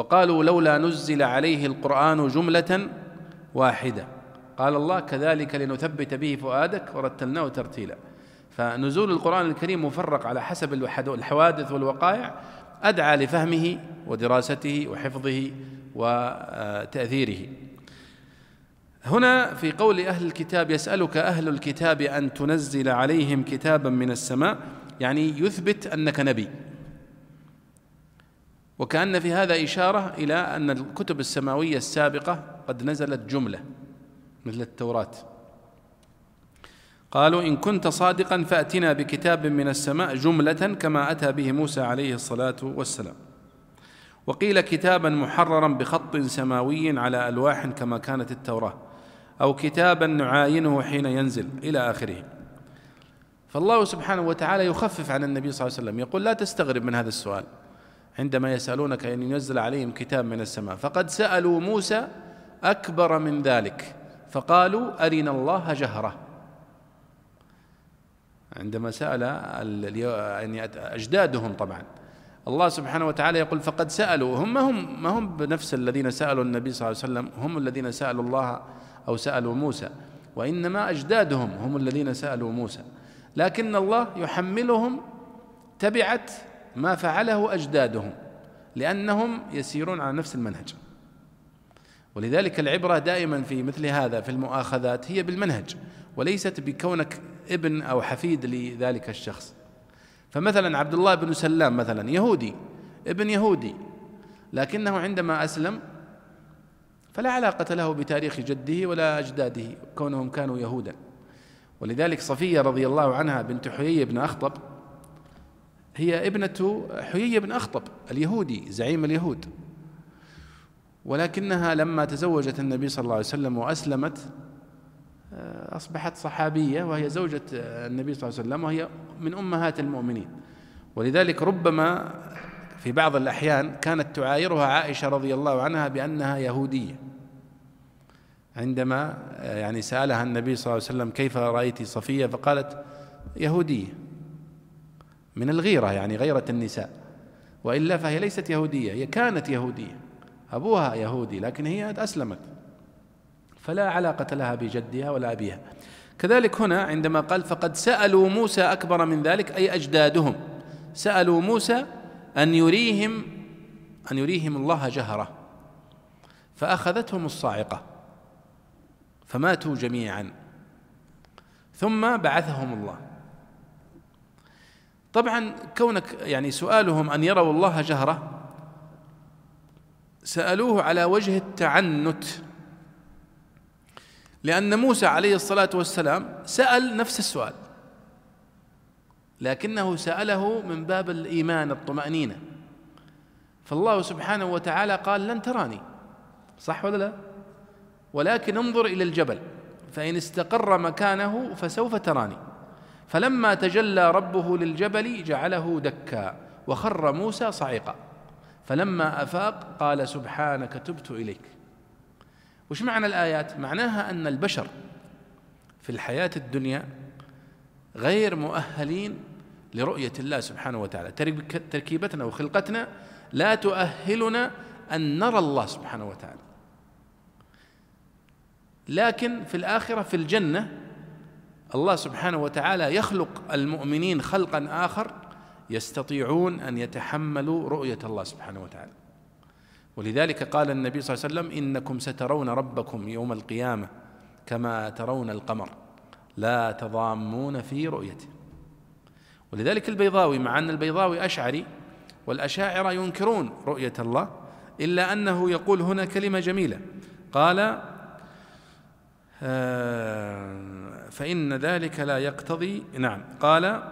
وقالوا لولا نزل عليه القرآن جملة واحدة. قال الله كذلك لنثبت به فؤادك ورتلناه ترتيلا. فنزول القرآن الكريم مفرق على حسب الحوادث والوقائع. أدعى لفهمه ودراسته وحفظه وتأثيره. هنا في قول أهل الكتاب يسألك أهل الكتاب أن تنزل عليهم كتابا من السماء يعني يثبت أنك نبي. وكأن في هذا إشارة إلى أن الكتب السماوية السابقة قد نزلت جملة مثل التوراة. قالوا إن كنت صادقا فأتنا بكتاب من السماء جملة كما أتى به موسى عليه الصلاة والسلام. وقيل كتابا محررا بخط سماوي على ألواح كما كانت التوراة أو كتابا نعاينه حين ينزل إلى آخره. فالله سبحانه وتعالى يخفف عن النبي صلى الله عليه وسلم يقول لا تستغرب من هذا السؤال. عندما يسألونك أن ينزل عليهم كتاب من السماء فقد سألوا موسى أكبر من ذلك فقالوا أرنا الله جهرة. عندما سأل يعني أجدادهم طبعا الله سبحانه وتعالى يقول فقد سألوا هم ما هم ما هم بنفس الذين سألوا النبي صلى الله عليه وسلم هم الذين سألوا الله أو سألوا موسى وإنما أجدادهم هم الذين سألوا موسى. لكن الله يحملهم تبعة ما فعله أجدادهم لأنهم يسيرون على نفس المنهج. ولذلك العبرة دائما في مثل هذا في المؤاخذات هي بالمنهج وليست بكونك ابن أو حفيد لذلك الشخص. فمثلا عبد الله بن سلام مثلا يهودي ابن يهودي لكنه عندما أسلم فلا علاقة له بتاريخ جده ولا أجداده كونهم كانوا يهودا. ولذلك صفية رضي الله عنها بنت حيي بن أخطب هي ابنة حيي بن أخطب اليهودي زعيم اليهود. ولكنها لما تزوجت النبي صلى الله عليه وسلم وأسلمت آه، أصبحت صحابية وهي زوجة النبي صلى الله عليه وسلم وهي من أمهات المؤمنين. ولذلك ربما في بعض الأحيان كانت تعايرها عائشة رضي الله عنها بأنها يهودية. عندما آه، يعني سألها النبي صلى الله عليه وسلم كيف رأيت صفية فقالت يهودية. من الغيرة يعني غيرة النساء. وإلا فهي ليست يهودية هي كانت يهودية. أبوها يهودي لكن هي أسلمت. فلا علاقة لها بجدها ولا أبيها. كذلك هنا عندما قال فقد سألوا موسى أكبر من ذلك أي أجدادهم. سألوا موسى أن يريهم أن يريهم الله جهرة. فأخذتهم الصاعقة. فماتوا جميعا. ثم بعثهم الله. طبعا كونك يعني سؤالهم أن يروا الله جهرة سألوه على وجه التعنت لأن موسى عليه الصلاة والسلام سأل نفس السؤال لكنه سأله من باب الإيمان الطمأنينة. فالله سبحانه وتعالى قال لن تراني. صح ولا لا؟ ولكن انظر إلى الجبل فإن استقر مكانه فسوف تراني. فلما تجلى ربه للجبل جعله دكا وخر موسى صعقا فلما أفاق قال سبحانك تبت إليك. وش معنى الآيات؟ معناها أن البشر في الحياة الدنيا غير مؤهلين لرؤية الله سبحانه وتعالى. تركيبتنا وخلقتنا لا تؤهلنا أن نرى الله سبحانه وتعالى. لكن في الآخرة في الجنة الله سبحانه وتعالى يخلق المؤمنين خلقا آخر يستطيعون أن يتحملوا رؤية الله سبحانه وتعالى. ولذلك قال النبي صلى الله عليه وسلم إنكم سترون ربكم يوم القيامة كما ترون القمر لا تضامون في رؤيته. ولذلك البيضاوي مع أن البيضاوي أشعري والأشاعرة ينكرون رؤية الله إلا أنه يقول هنا كلمة جميلة. قال آه، فإن ذلك لا يقتضي نعم قال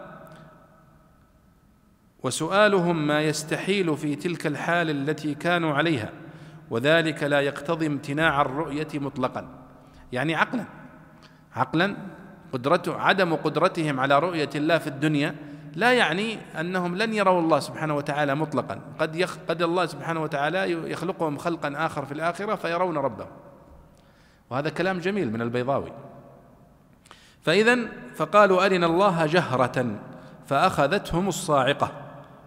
وسؤالهم ما يستحيل في تلك الحال التي كانوا عليها وذلك لا يقتضي امتناع الرؤية مطلقا. يعني عقلا عقلا قدرته عدم قدرتهم على رؤية الله في الدنيا لا يعني أنهم لن يروا الله سبحانه وتعالى مطلقا. قد يخ قد الله سبحانه وتعالى يخلقهم خلقا آخر في الآخرة فيرون ربهم. وهذا كلام جميل من البيضاوي. فإذا فقالوا أرنا الله جهرة فأخذتهم الصاعقة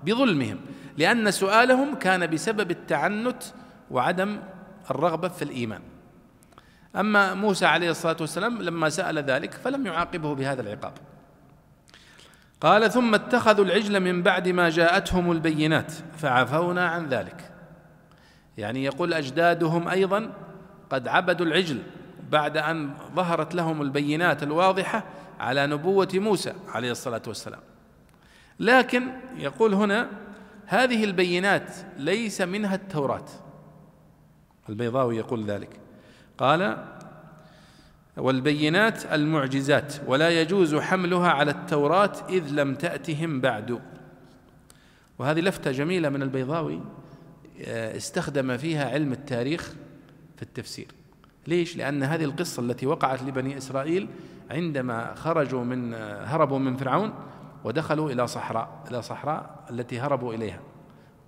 بظلمهم لأن سؤالهم كان بسبب التعنت وعدم الرغبة في الإيمان. أما موسى عليه الصلاة والسلام لما سأل ذلك فلم يعاقبه بهذا العقاب. قال ثم اتخذوا العجل من بعد ما جاءتهم البينات فعفونا عن ذلك. يعني يقول أجدادهم أيضا قد عبدوا العجل بعد أن ظهرت لهم البينات الواضحة على نبوة موسى عليه الصلاة والسلام. لكن يقول هنا هذه البينات ليس منها التوراة. البيضاوي يقول ذلك. قال والبينات المعجزات ولا يجوز حملها على التوراة إذ لم تأتهم بعد. وهذه لفتة جميلة من البيضاوي آه، استخدم فيها علم التاريخ في التفسير. ليش؟ لأن هذه القصة التي وقعت لبني إسرائيل عندما خرجوا من هربوا من فرعون ودخلوا إلى صحراء إلى صحراء التي هربوا إليها.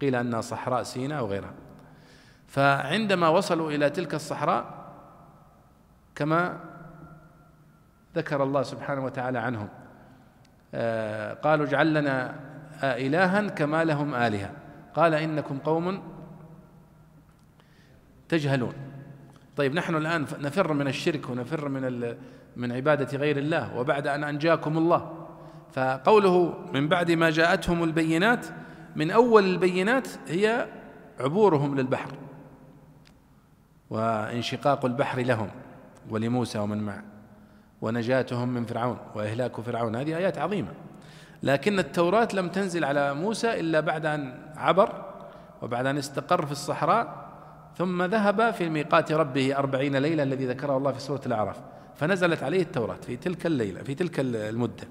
قيل أنها صحراء سيناء أو غيرها فعندما وصلوا إلى تلك الصحراء كما ذكر الله سبحانه وتعالى عنهم آه، قالوا اجعل لنا إلها كما لهم آلهة. قال إنكم قوم تجهلون. طيب نحن الآن نفر من الشرك ونفر من من عبادة غير الله وبعد أن أنجاكم الله. فقوله من بعد ما جاءتهم البينات من أول البينات هي عبورهم للبحر وانشقاق البحر لهم ولموسى ومن معه ونجاتهم من فرعون وإهلاك فرعون. هذه آيات عظيمة. لكن التوراة لم تنزل على موسى إلا بعد أن عبر وبعد أن استقر في الصحراء ثم ذهب في ميقات ربه أربعين ليلة الذي ذكره الله في سورة الأعراف فنزلت عليه التوراة في تلك الليلة في تلك المدة.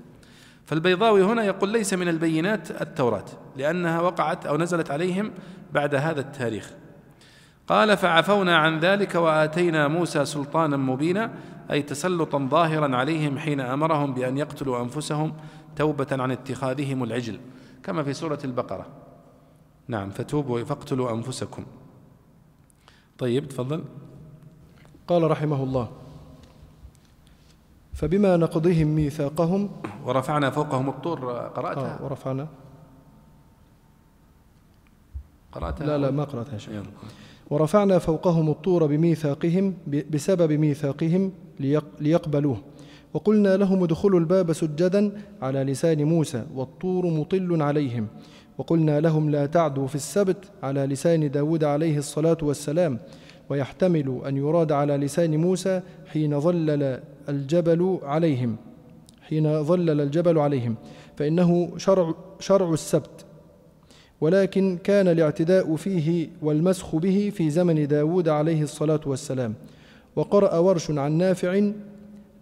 فالبيضاوي هنا يقول ليس من البينات التوراة لأنها وقعت أو نزلت عليهم بعد هذا التاريخ. قال فعفونا عن ذلك وآتينا موسى سلطانا مبينا أي تسلطا ظاهرا عليهم حين أمرهم بأن يقتلوا أنفسهم توبة عن اتخاذهم العجل. كما في سورة البقرة. نعم فتوبوا فاقتلوا أنفسكم. طيب تفضل. قال رحمه الله فبما نقضهم ميثاقهم ورفعنا فوقهم الطور قرأتها؟ آه ورفعنا. قرأتها؟ لا لا ما قرأتها شيء ورفعنا فوقهم الطور بميثاقهم بسبب ميثاقهم ليقبلوه. وقلنا لهم ادخلوا الباب سجدا على لسان موسى والطور مطل عليهم. وقلنا لهم لا تعدوا في السبت على لسان داود عليه الصلاة والسلام ويحتمل أن يراد على لسان موسى حين ظلل الجبل عليهم. حين ظلل الجبل عليهم. فإنه شرع, شرع السبت. ولكن كان الاعتداء فيه والمسخ به في زمن داود عليه الصلاة والسلام. وقرأ ورش عن نافع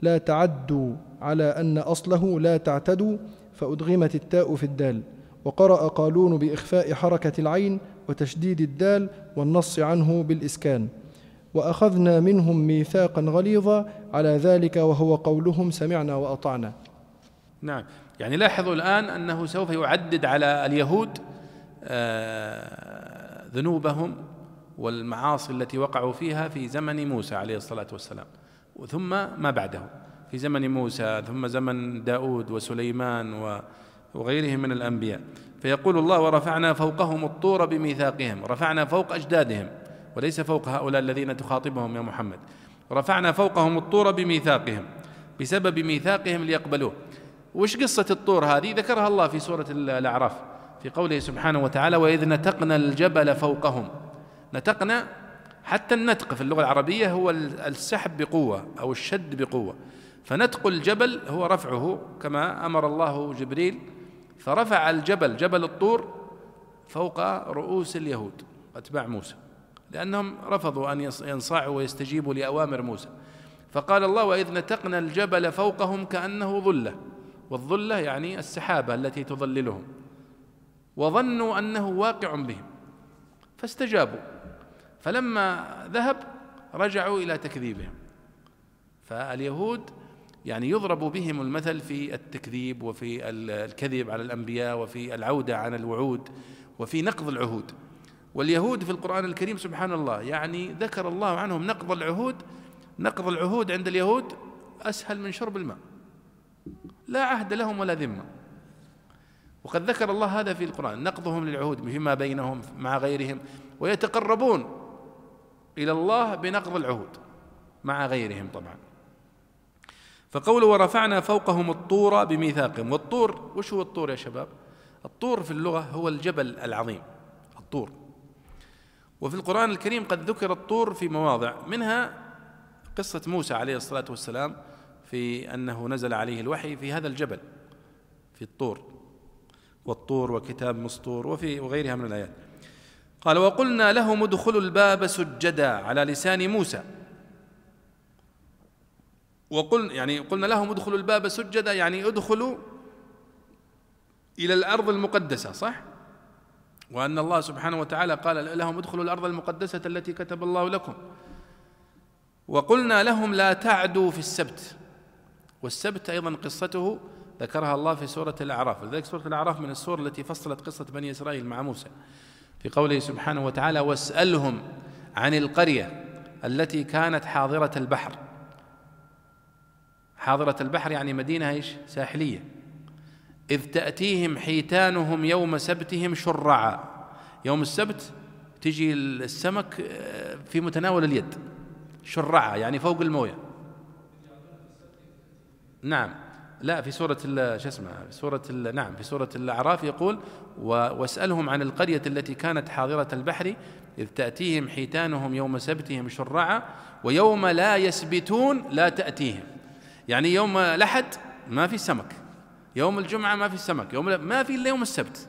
لا تعدوا على أن أصله لا تعتدوا فأدغمت التاء في الدال. وقرأ قالون بإخفاء حركة العين وتشديد الدال والنص عنه بالإسكان. وأخذنا منهم ميثاقا غليظا على ذلك وهو قولهم سمعنا وأطعنا. نعم. يعني لاحظوا الآن أنه سوف يعدد على اليهود آه، ذنوبهم والمعاصي التي وقعوا فيها في زمن موسى عليه الصلاة والسلام. ثم ما بعده؟ في زمن موسى ثم زمن داود وسليمان وغيرهم من الأنبياء. فيقول الله ورفعنا فوقهم الطور بميثاقهم رفعنا فوق أجدادهم وليس فوق هؤلاء الذين تخاطبهم يا محمد. رفعنا فوقهم الطور بميثاقهم بسبب ميثاقهم ليقبلوه. وش قصة الطور هذه؟ ذكرها الله في سورة الأعراف في قوله سبحانه وتعالى وإذ نتقنا الجبل فوقهم. نتقنا حتى النتق في اللغة العربية هو السحب بقوة أو الشد بقوة. فنتق الجبل هو رفعه كما أمر الله جبريل فرفع الجبل جبل الطور فوق رؤوس اليهود أتباع موسى لأنهم رفضوا أن ينصاعوا ويستجيبوا لأوامر موسى. فقال الله وإذ نتقنا الجبل فوقهم كأنه ظلة والظلة يعني السحابة التي تظللهم وظنوا أنه واقع بهم فاستجابوا. فلما ذهب رجعوا إلى تكذيبهم فاليهود يعني يضرب بهم المثل في التكذيب وفي الكذب على الأنبياء وفي العودة عن الوعود وفي نقض العهود. واليهود في القرآن الكريم سبحان الله يعني ذكر الله عنهم نقض العهود. نقض العهود عند اليهود أسهل من شرب الماء. لا عهد لهم ولا ذمة. وقد ذكر الله هذا في القرآن نقضهم للعهود فيما بينهم مع غيرهم ويتقربون إلى الله بنقض العهود مع غيرهم طبعا. فقوله ورفعنا فوقهم الطور بميثاقهم. والطور وش هو الطور يا شباب؟ الطور في اللغة هو الجبل العظيم الطور. وفي القرآن الكريم قد ذكر الطور في مواضع منها قصة موسى عليه الصلاة والسلام في أنه نزل عليه الوحي في هذا الجبل في الطور. والطور وكتاب مسطور وفي وغيرها من الآيات. قال وقلنا لهم ادخلوا الباب سجدا على لسان موسى. وقل يعني قلنا لهم ادخلوا الباب سجدا يعني ادخلوا إلى الأرض المقدسة صح؟ وأن الله سبحانه وتعالى قال لهم ادخلوا الأرض المقدسة التي كتب الله لكم. وقلنا لهم لا تعدوا في السبت. والسبت أيضا قصته ذكرها الله في سورة الأعراف. لذلك سورة الأعراف من السور التي فصلت قصة بني إسرائيل مع موسى. في قوله سبحانه وتعالى واسألهم عن القرية التي كانت حاضرة البحر. حاضرة البحر يعني مدينة إيش؟ ساحلية. إذ تأتيهم حيتانهم يوم سبتهم شرعا. يوم السبت تجي السمك آه، في متناول اليد. شرعا يعني فوق الموية. نعم. لا في سورة شو اسمه في سورة نعم في سورة الأعراف يقول واسألهم عن القرية التي كانت حاضرة البحر إذ تأتيهم حيتانهم يوم سبتهم شرعا ويوم لا يسبتون لا تأتيهم. يعني يوم الأحد ما في سمك يوم الجمعة ما في سمك يوم ما في إلا يوم السبت.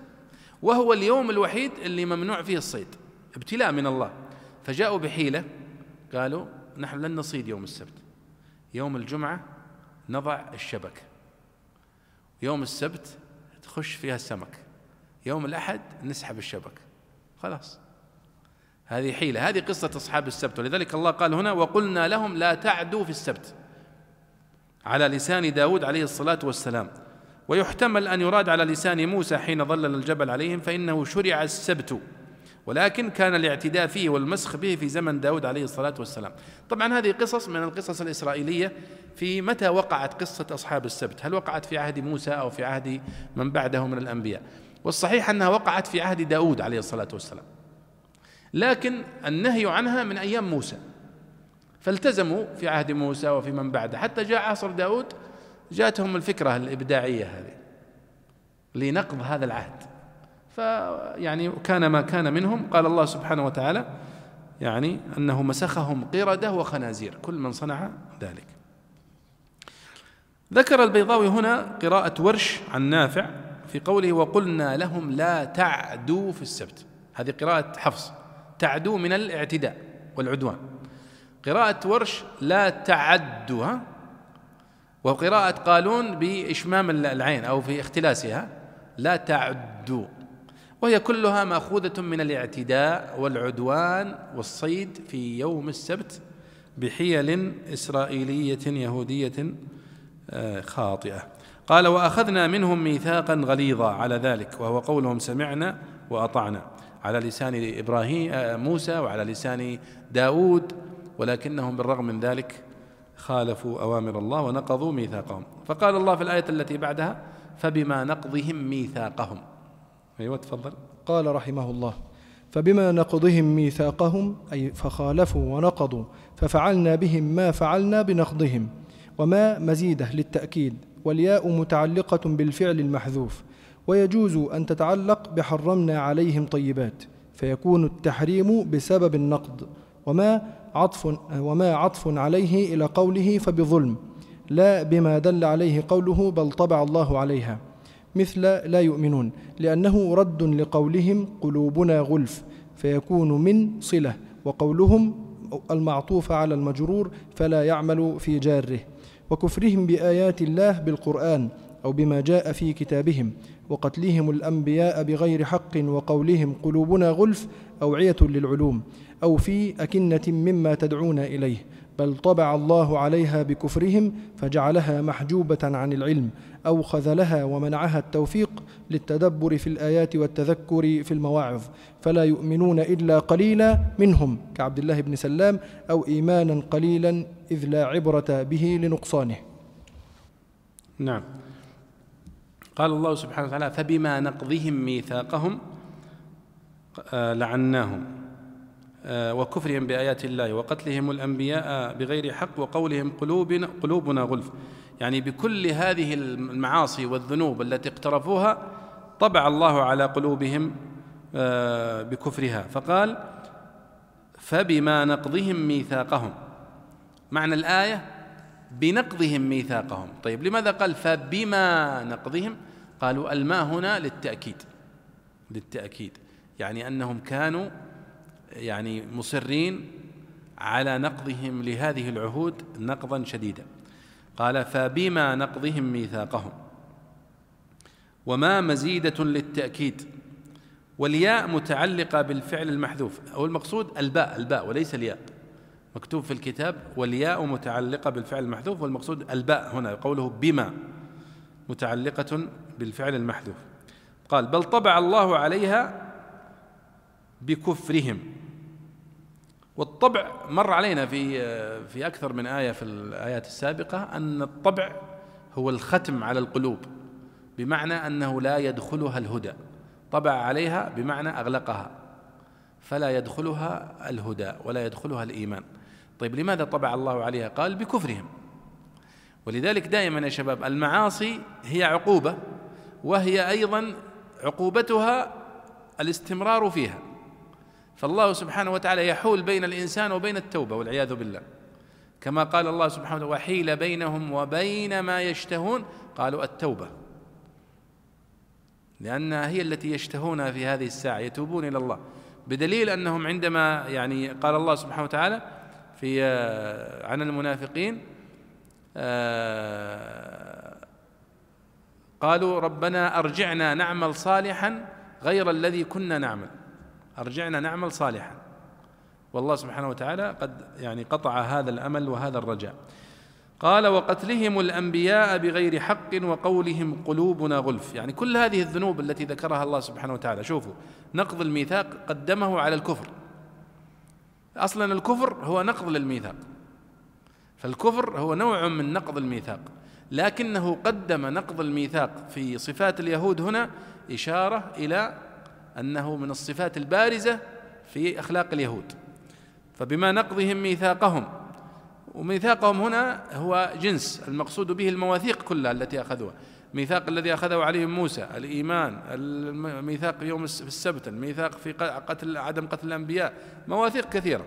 وهو اليوم الوحيد اللي ممنوع فيه الصيد ابتلاء من الله. فجاءوا بحيلة قالوا نحن لن نصيد يوم السبت. يوم الجمعة نضع الشبك. يوم السبت تخش فيها السمك. يوم الأحد نسحب الشبك. خلاص. هذه حيلة هذه قصة أصحاب السبت. ولذلك الله قال هنا وقلنا لهم لا تعدوا في السبت. على لسان داود عليه الصلاة والسلام. ويحتمل أن يراد على لسان موسى حين ظلل الجبل عليهم فإنه شرع السبت. ولكن كان الاعتداء فيه والمسخ به في زمن داود عليه الصلاة والسلام. طبعا هذه قصص من القصص الإسرائيلية في متى وقعت قصة أصحاب السبت. هل وقعت في عهد موسى أو في عهد من بعده من الأنبياء؟ والصحيح أنها وقعت في عهد داود عليه الصلاة والسلام. لكن النهي عنها من أيام موسى. فالتزموا في عهد موسى وفي من بعده. حتى جاء عصر داود جاءتهم الفكرة الإبداعية هذه لنقض هذا العهد. فيعني كان ما كان منهم. قال الله سبحانه وتعالى يعني أنه مسخهم قردة وخنازير كل من صنع ذلك. ذكر البيضاوي هنا قراءة ورش عن نافع في قوله وقلنا لهم لا تعدوا في السبت هذه قراءة حفص. تعدوا من الاعتداء والعدوان قراءة ورش لا تعدوا وقراءة قالون بإشمام العين أو في اختلاسها لا تعدوا وهي كلها مأخوذة من الاعتداء والعدوان والصيد في يوم السبت بحيل إسرائيلية يهودية آه، خاطئة. قال وأخذنا منهم ميثاقا غليظا على ذلك وهو قولهم سمعنا وأطعنا. على لسان إبراهيم آه، موسى وعلى لسان داود ولكنهم بالرغم من ذلك خالفوا أوامر الله ونقضوا ميثاقهم. فقال الله في الآية التي بعدها فبما نقضهم ميثاقهم. أيوة تفضل. قال رحمه الله فبما نقضهم ميثاقهم أي فخالفوا ونقضوا ففعلنا بهم ما فعلنا بنقضهم وما مزيدة للتأكيد والياء متعلقة بالفعل المحذوف ويجوز أن تتعلق بحرمنا عليهم طيبات فيكون التحريم بسبب النقض وما عطف وما عطف عليه إلى قوله فبظلم لا بما دل عليه قوله بل طبع الله عليها مثل لا يؤمنون لأنه رد لقولهم قلوبنا غلف فيكون من صلة وقولهم المعطوف على المجرور فلا يعمل في جاره وكفرهم بآيات الله بالقرآن أو بما جاء في كتابهم وقتلهم الأنبياء بغير حق وقولهم قلوبنا غلف أوعية للعلوم أو في أكنة مما تدعون إليه بل طبع الله عليها بكفرهم فجعلها محجوبة عن العلم أو خذلها ومنعها التوفيق للتدبر في الآيات والتذكر في المواعظ فلا يؤمنون إلا قليلا منهم كعبد الله بن سلام أو إيمانا قليلا إذ لا عبرة به لنقصانه. نعم. قال الله سبحانه وتعالى فبما نقضهم ميثاقهم لعناهم آه، وكفرهم بآيات الله وقتلهم الأنبياء بغير حق وقولهم قلوبنا, قلوبنا غلف. يعني بكل هذه المعاصي والذنوب التي اقترفوها طبع الله على قلوبهم آه، بكفرها. فقال فبما نقضهم ميثاقهم. معنى الآية بنقضهم ميثاقهم. طيب لماذا قال فبما نقضهم؟ قالوا الماء هنا للتأكيد. للتأكيد. يعني أنهم كانوا يعني مصرين على نقضهم لهذه العهود نقضا شديدا. قال فبما نقضهم ميثاقهم؟ وما مزيدة للتأكيد؟ والياء متعلقة بالفعل المحذوف. أو المقصود الباء الباء وليس الياء. مكتوب في الكتاب والياء متعلقة بالفعل المحذوف. والمقصود الباء هنا قوله بما متعلقة بالفعل المحذوف. قال بل طبع الله عليها بكفرهم. والطبع مر علينا في في أكثر من آية في الآيات السابقة أن الطبع هو الختم على القلوب بمعنى أنه لا يدخلها الهدى. طبع عليها بمعنى أغلقها فلا يدخلها الهدى ولا يدخلها الإيمان. طيب لماذا طبع الله عليها؟ قال بكفرهم. ولذلك دائما يا شباب المعاصي هي عقوبة وهي أيضا عقوبتها الاستمرار فيها. فالله سبحانه وتعالى يحول بين الإنسان وبين التوبة والعياذ بالله. كما قال الله سبحانه وتعالى وحيل بينهم وبين ما يشتهون قالوا التوبة. لانها هي التي يشتهونها في هذه الساعة يتوبون إلى الله. بدليل أنهم عندما يعني قال الله سبحانه وتعالى في آه، عن المنافقين آه، قالوا ربنا أرجعنا نعمل صالحا غير الذي كنا نعمل. أرجعنا نعمل صالحا. والله سبحانه وتعالى قد يعني قطع هذا الأمل وهذا الرجاء. قال وقتلهم الأنبياء بغير حق وقولهم قلوبنا غلف. يعني كل هذه الذنوب التي ذكرها الله سبحانه وتعالى. شوفوا نقض الميثاق قدمه على الكفر. أصلا الكفر هو نقض للميثاق. فالكفر هو نوع من نقض الميثاق. لكنه قدم نقض الميثاق في صفات اليهود هنا إشارة إلى أنه من الصفات البارزة في أخلاق اليهود. فبما نقضهم ميثاقهم وميثاقهم هنا هو جنس المقصود به المواثيق كلها التي أخذوها. ميثاق الذي أخذه عليهم موسى الإيمان الميثاق يوم السبت الميثاق في قتل عدم قتل الأنبياء مواثيق كثيرة.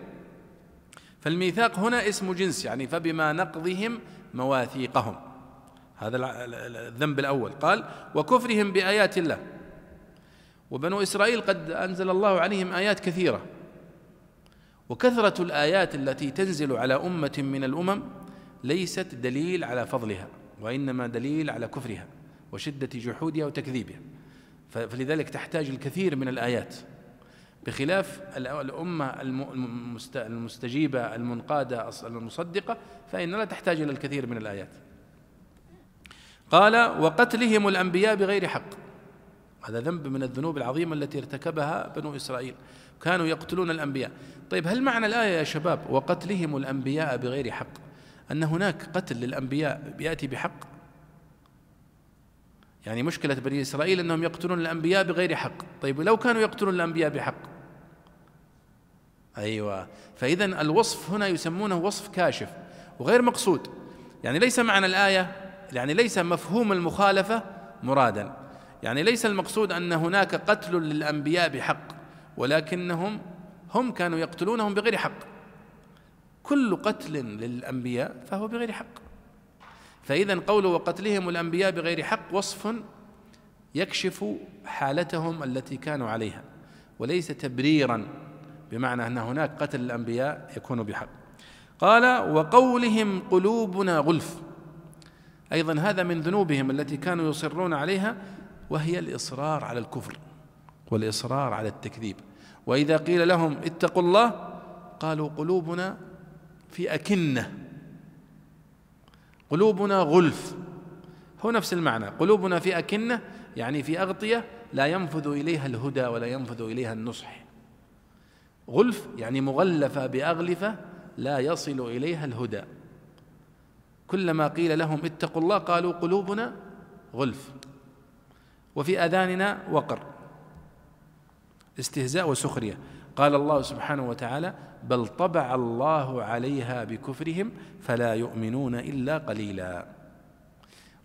فالميثاق هنا اسم جنس يعني فبما نقضهم مواثيقهم. هذا الذنب الأول. قال وكفرهم بآيات الله. وبنو إسرائيل قد أنزل الله عليهم آيات كثيرة. وكثرة الآيات التي تنزل على أمة من الأمم ليست دليل على فضلها وإنما دليل على كفرها وشدة جحودها وتكذيبها. فلذلك تحتاج الكثير من الآيات. بخلاف الأمة المستجيبة المنقادة المصدقة فإن لا تحتاج إلى الكثير من الآيات. قال وقتلهم الأنبياء بغير حق. هذا ذنب من الذنوب العظيمة التي ارتكبها بنو إسرائيل. كانوا يقتلون الأنبياء. طيب هل معنى الآية يا شباب وقتلهم الأنبياء بغير حق؟ أن هناك قتل للأنبياء يأتي بحق؟ يعني مشكلة بني إسرائيل أنهم يقتلون الأنبياء بغير حق. طيب لو كانوا يقتلون الأنبياء بحق؟ أيوه. فاذا الوصف هنا يسمونه وصف كاشف وغير مقصود. يعني ليس معنى الآية يعني ليس مفهوم المخالفة مرادا. يعني ليس المقصود أن هناك قتل للأنبياء بحق ولكنهم هم كانوا يقتلونهم بغير حق. كل قتل للأنبياء فهو بغير حق. فاذا قوله وقتلهم الأنبياء بغير حق وصف يكشف حالتهم التي كانوا عليها وليس تبريرا بمعنى أن هناك قتل الأنبياء يكون بحق. قال وقولهم قلوبنا غلف. أيضا هذا من ذنوبهم التي كانوا يصرون عليها وهي الإصرار على الكفر والإصرار على التكذيب. وإذا قيل لهم اتقوا الله قالوا قلوبنا في أكنة قلوبنا غلف. هو نفس المعنى قلوبنا في أكنة يعني في أغطية لا ينفذ إليها الهدى ولا ينفذ إليها النصح. غلف يعني مغلفة بأغلفة لا يصل إليها الهدى. كلما قيل لهم اتقوا الله قالوا قلوبنا غلف. وفي آذاننا وقر. استهزاء وسخرية. قال الله سبحانه وتعالى بل طبع الله عليها بكفرهم فلا يؤمنون إلا قليلا.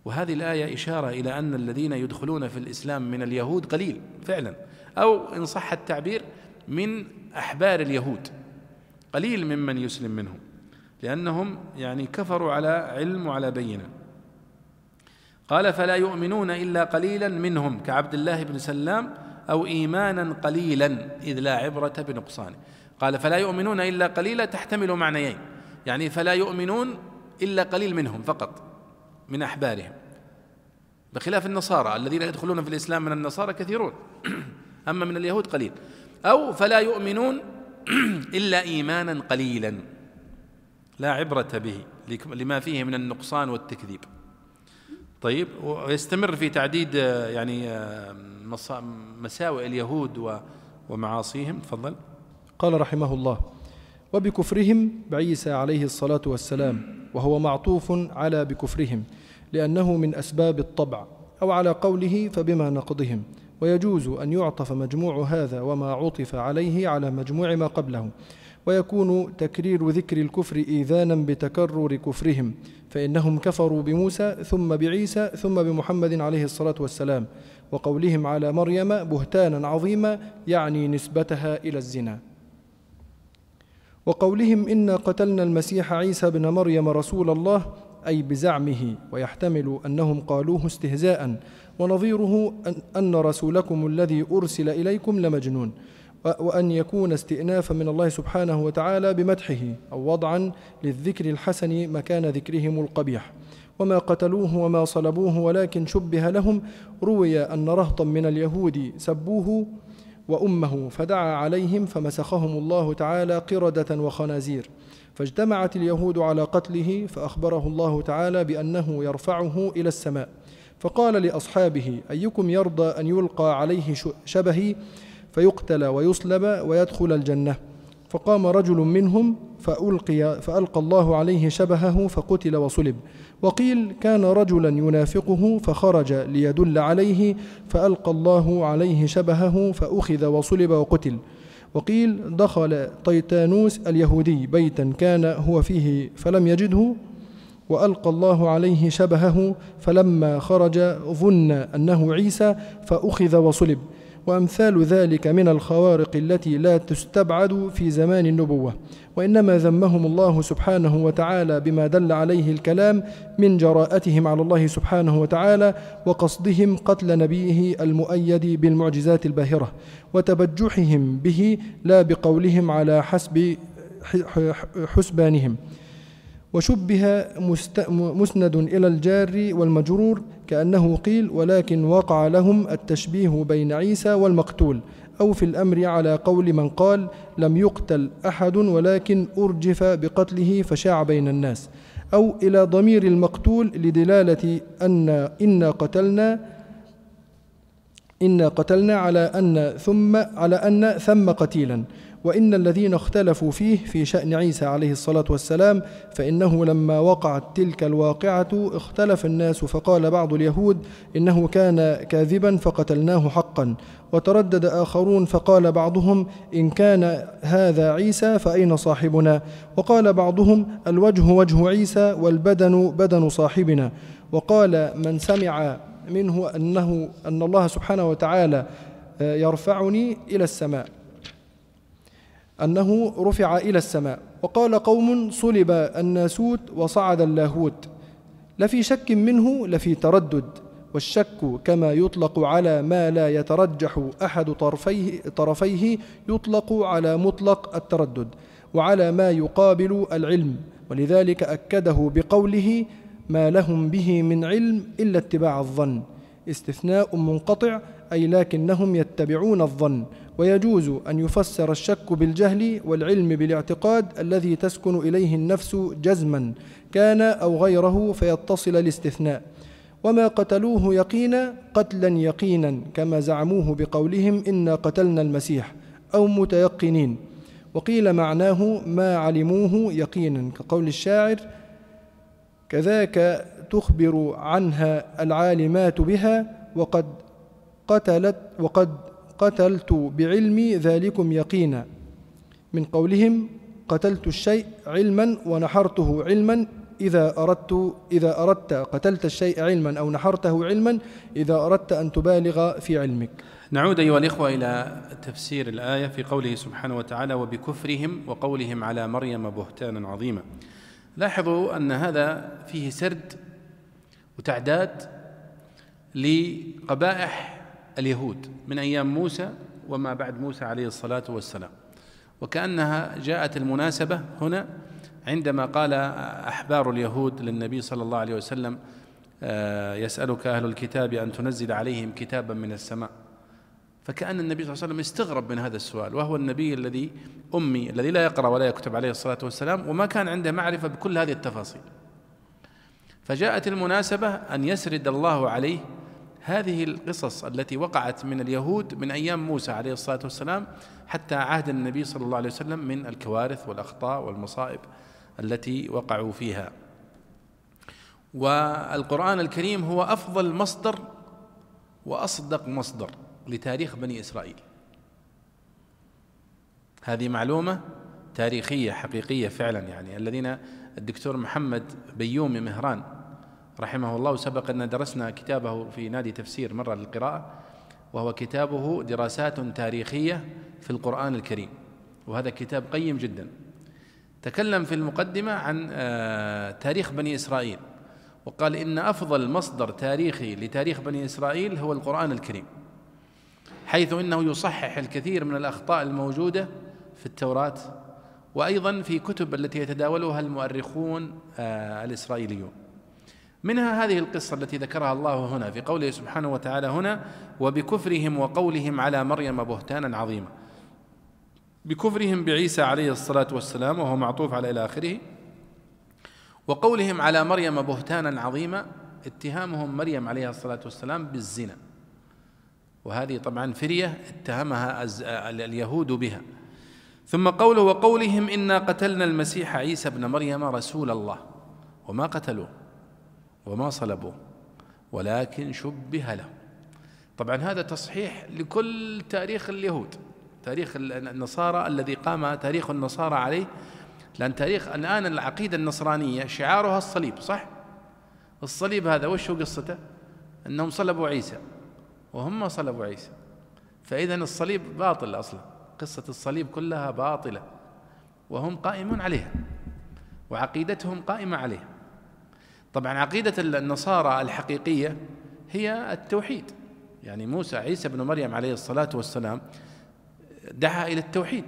وهذه الآية إشارة إلى أن الذين يدخلون في الإسلام من اليهود قليل فعلا. أو إن صح التعبير من أحبار اليهود قليل ممن يسلم منهم لأنهم يعني كفروا على علم وعلى بينة. قال فلا يؤمنون إلا قليلا منهم كعبد الله بن سلام أو إيمانا قليلا إذ لا عبرة بنقصانه. قال فلا يؤمنون إلا قليلا تحتمل معنيين. يعني فلا يؤمنون إلا قليل منهم فقط من أحبارهم. بخلاف النصارى الذين يدخلون في الإسلام من النصارى كثيرون. أما من اليهود قليل. أو فلا يؤمنون إلا إيمانا قليلا. لا عبرة به لما فيه من النقصان والتكذيب. طيب ويستمر في تعديد يعني مساوئ اليهود ومعاصيهم. تفضل. قال رحمه الله وبكفرهم بعيسى عليه الصلاة والسلام وهو معطوف على بكفرهم لأنه من أسباب الطبع أو على قوله فبما نقضهم ويجوز أن يعطف مجموع هذا وما عطف عليه على مجموع ما قبله ويكون تكرير ذكر الكفر إيذانا بتكرر كفرهم فإنهم كفروا بموسى ثم بعيسى ثم بمحمد عليه الصلاة والسلام وقولهم على مريم بهتانا عظيما يعني نسبتها إلى الزنا. وقولهم إنا قتلنا المسيح عيسى بن مريم رسول الله أي بزعمه ويحتمل أنهم قالوه استهزاء ونظيره أن رسولكم الذي أرسل إليكم لمجنون. وأن يكون استئنافا من الله سبحانه وتعالى بمدحه أو وضعا للذكر الحسن مكان ذكرهم القبيح. وما قتلوه وما صلبوه ولكن شبه لهم روي أن رهطا من اليهود سبوه وأمه فدعا عليهم فمسخهم الله تعالى قردة وخنازير. فاجتمعت اليهود على قتله فأخبره الله تعالى بأنه يرفعه إلى السماء. فقال لأصحابه أيكم يرضى أن يلقى عليه شبهي؟ فيقتل ويصلب ويدخل الجنة. فقام رجل منهم فألقي فألقى الله عليه شبهه فقتل وصلب. وقيل كان رجلا ينافقه فخرج ليدل عليه فألقى الله عليه شبهه فأخذ وصلب وقتل. وقيل دخل طيتانوس اليهودي بيتا كان هو فيه فلم يجده وألقى الله عليه شبهه فلما خرج ظن أنه عيسى فأخذ وصلب. وأمثال ذلك من الخوارق التي لا تستبعد في زمان النبوة. وإنما ذمهم الله سبحانه وتعالى بما دل عليه الكلام من جراءتهم على الله سبحانه وتعالى وقصدهم قتل نبيه المؤيد بالمعجزات الباهرة وتبجحهم به لا بقولهم على حسب حسبانهم. وشبه مسند إلى الجار والمجرور كأنه قيل ولكن وقع لهم التشبيه بين عيسى والمقتول أو في الأمر على قول من قال لم يقتل أحد ولكن أرجف بقتله فشاع بين الناس. أو إلى ضمير المقتول لدلالة أن إنا قتلنا إنا قتلنا على أن ثم على أن ثم قتيلا. وإن الذين اختلفوا فيه في شأن عيسى عليه الصلاة والسلام فإنه لما وقعت تلك الواقعة اختلف الناس فقال بعض اليهود إنه كان كاذبا فقتلناه حقا وتردد آخرون فقال بعضهم إن كان هذا عيسى فأين صاحبنا وقال بعضهم الوجه وجه عيسى والبدن بدن صاحبنا وقال من سمع منه أنه أن الله سبحانه وتعالى يرفعني إلى السماء. أنه رفع إلى السماء. وقال قوم صلب الناسوت وصعد اللاهوت. لفي شك منه لفي تردد. والشك كما يطلق على ما لا يترجح أحد طرفيه, طرفيه يطلق على مطلق التردد وعلى ما يقابل العلم. ولذلك أكده بقوله ما لهم به من علم إلا اتباع الظن. استثناء منقطع أي لكنهم يتبعون الظن. ويجوز أن يفسر الشك بالجهل والعلم بالاعتقاد الذي تسكن إليه النفس جزما كان أو غيره فيتصل الاستثناء. وما قتلوه يقينا قتلا يقينا كما زعموه بقولهم إنا قتلنا المسيح أو متيقنين. وقيل معناه ما علموه يقينا كقول الشاعر كذاك تخبر عنها العالمات بها وقد قتلت وقد قتلت بعلمي ذلكم يقينا. من قولهم قتلت الشيء علما ونحرته علما إذا أردت إذا أردت قتلت الشيء علما أو نحرته علما إذا أردت أن تبالغ في علمك. نعود أيها الإخوة إلى تفسير الآية في قوله سبحانه وتعالى وبكفرهم وقولهم على مريم بهتانا عظيما. لاحظوا أن هذا فيه سرد وتعداد لقبائح اليهود من أيام موسى وما بعد موسى عليه الصلاة والسلام. وكأنها جاءت المناسبة هنا عندما قال أحبار اليهود للنبي صلى الله عليه وسلم آه، يسألك أهل الكتاب أن تنزل عليهم كتابا من السماء. فكأن النبي صلى الله عليه وسلم استغرب من هذا السؤال وهو النبي الذي أمي الذي لا يقرأ ولا يكتب عليه الصلاة والسلام وما كان عنده معرفة بكل هذه التفاصيل. فجاءت المناسبة أن يسرد الله عليه هذه القصص التي وقعت من اليهود من أيام موسى عليه الصلاة والسلام حتى عهد النبي صلى الله عليه وسلم من الكوارث والأخطاء والمصائب التي وقعوا فيها. والقرآن الكريم هو أفضل مصدر وأصدق مصدر لتاريخ بني إسرائيل. هذه معلومة تاريخية حقيقية فعلا يعني. الذين الدكتور محمد بيومي مهران رحمه الله سبق أن درسنا كتابه في نادي تفسير مرة للقراءة وهو كتابه دراسات تاريخية في القرآن الكريم. وهذا كتاب قيم جدا. تكلم في المقدمة عن آه، تاريخ بني إسرائيل. وقال إن أفضل مصدر تاريخي لتاريخ بني إسرائيل هو القرآن الكريم. حيث إنه يصحح الكثير من الأخطاء الموجودة في التوراة وأيضا في كتب التي يتداولها المؤرخون آه، الإسرائيليون. منها هذه القصة التي ذكرها الله هنا في قوله سبحانه وتعالى هنا وبكفرهم وقولهم على مريم بهتانا عظيما. بكفرهم بعيسى عليه الصلاة والسلام وهو معطوف على إلى آخره. وقولهم على مريم بهتانا عظيما اتهامهم مريم عليها الصلاة والسلام بالزنا. وهذه طبعا فرية اتهمها اليهود بها. ثم قوله وقولهم إنا قتلنا المسيح عيسى ابن مريم رسول الله. وما قتلوه؟ وما صلبوه ولكن شبه له طبعا هذا تصحيح لكل تاريخ اليهود. تاريخ النصارى الذي قام تاريخ النصارى عليه. لأن تاريخ الآن العقيدة النصرانية شعارها الصليب صح؟ الصليب هذا وش هو قصته؟ أنهم صلبوا عيسى وهم صلبوا عيسى. فإذا الصليب باطل أصلا. قصة الصليب كلها باطلة وهم قائمون عليها وعقيدتهم قائمة عليها. طبعا عقيدة النصارى الحقيقية هي التوحيد. يعني موسى عيسى بن مريم عليه الصلاة والسلام دعا إلى التوحيد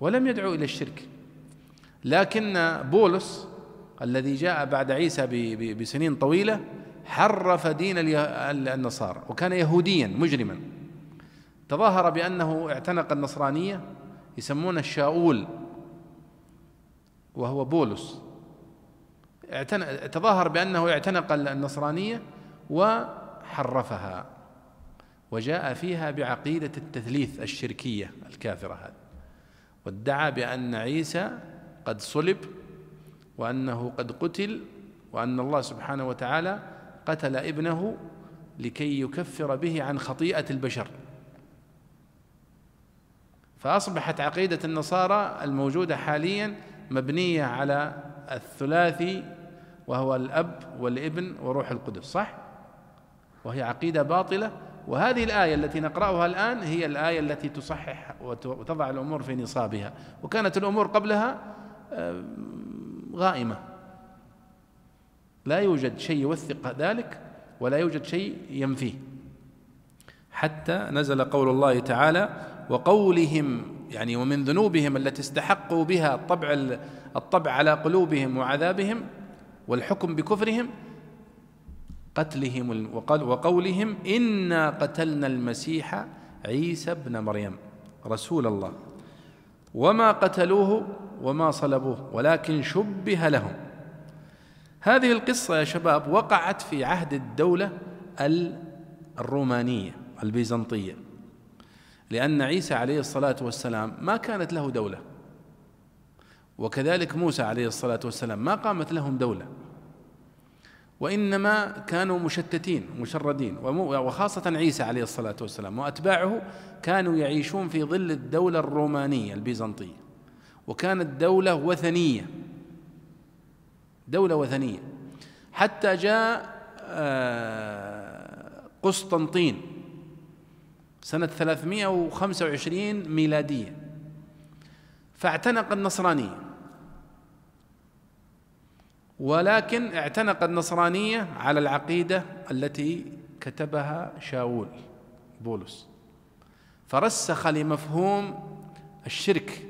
ولم يدعو إلى الشرك. لكن بولس الذي جاء بعد عيسى بسنين طويلة حرف دين النصارى وكان يهوديا مجرما. تظاهر بأنه اعتنق النصرانية يسمونه الشاؤول وهو بولس. تظاهر بأنه اعتنق النصرانية وحرفها وجاء فيها بعقيدة التثليث الشركية الكافرة هذه وادعى بأن عيسى قد صلب وأنه قد قتل وأن الله سبحانه وتعالى قتل ابنه لكي يكفر به عن خطيئة البشر. فأصبحت عقيدة النصارى الموجودة حاليا مبنية على الثلاثي وهو الأب والابن وروح القدس صح؟ وهي عقيدة باطلة. وهذه الآية التي نقرأها الآن هي الآية التي تصحح وتضع الأمور في نصابها. وكانت الأمور قبلها غائمة. لا يوجد شيء يوثق ذلك ولا يوجد شيء ينفيه. حتى نزل قول الله تعالى وقولهم يعني ومن ذنوبهم التي استحقوا بها الطبع الطبع على قلوبهم وعذابهم والحكم بكفرهم قتلهم وقولهم إنا قتلنا المسيح عيسى ابن مريم رسول الله. وما قتلوه وما صلبوه ولكن شبه لهم. هذه القصة يا شباب وقعت في عهد الدولة الرومانية البيزنطية. لأن عيسى عليه الصلاة والسلام ما كانت له دولة. وكذلك موسى عليه الصلاة والسلام ما قامت لهم دولة. وإنما كانوا مشتتين مشردين. وخاصة عيسى عليه الصلاة والسلام وأتباعه كانوا يعيشون في ظل الدولة الرومانية البيزنطية. وكانت دولة وثنية. دولة وثنية. حتى جاء آه، قسطنطين. سنة 325 ميلادية. فاعتنق النصرانية. ولكن اعتنق النصرانية على العقيدة التي كتبها شاول بولس. فرسخ لمفهوم الشرك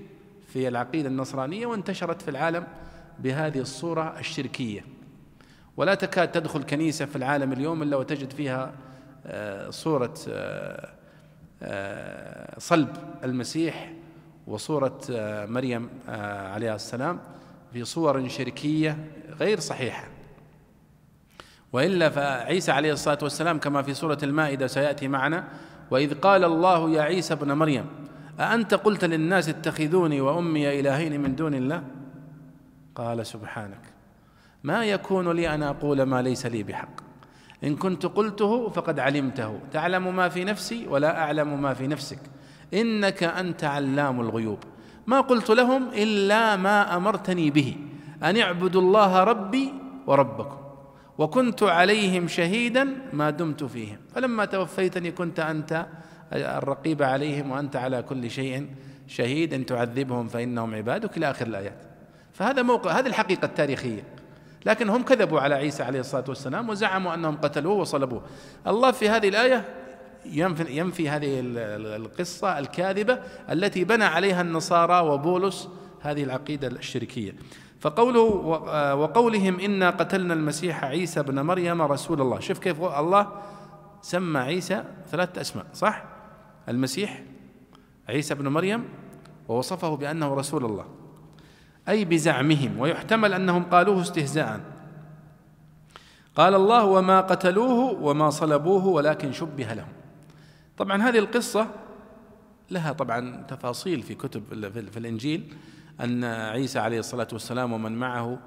في العقيدة النصرانية وانتشرت في العالم بهذه الصورة الشركية. ولا تكاد تدخل كنيسة في العالم اليوم إلا وتجد فيها آه، صورة آه، صلب المسيح وصورة مريم عليها السلام في صور شركية غير صحيحة. وإلا فعيسى عليه الصلاة والسلام كما في سورة المائدة سيأتي معنا وإذ قال الله يا عيسى ابن مريم أأنت قلت للناس اتخذوني وأمي إلهين من دون الله؟ قال سبحانك ما يكون لي أن أقول ما ليس لي بحق. إن كنت قلته فقد علمته. تعلم ما في نفسي ولا أعلم ما في نفسك. إنك أنت علام الغيوب. ما قلت لهم إلا ما أمرتني به. أن اعبدوا الله ربي وربكم. وكنت عليهم شهيدا ما دمت فيهم. فلما توفيتني كنت أنت الرقيب عليهم وأنت على كل شيء شهيد. إن تعذبهم فإنهم عبادك إلى آخر الآيات. فهذا موقع هذه الحقيقة التاريخية. لكن هم كذبوا على عيسى عليه الصلاة والسلام وزعموا أنهم قتلوه وصلبوه. الله في هذه الآية ينفي, ينفي هذه القصة الكاذبة التي بنى عليها النصارى وبولس هذه العقيدة الشركية. فقوله وقولهم إنا قتلنا المسيح عيسى بن مريم رسول الله. شوف كيف الله سمى عيسى ثلاثة أسماء صح؟ المسيح عيسى بن مريم ووصفه بأنه رسول الله. أي بزعمهم ويحتمل أنهم قالوه استهزاء. قال الله وما قتلوه وما صلبوه ولكن شبه لهم. طبعا هذه القصة لها طبعا تفاصيل في كتب في الإنجيل أن عيسى عليه الصلاة والسلام ومن معه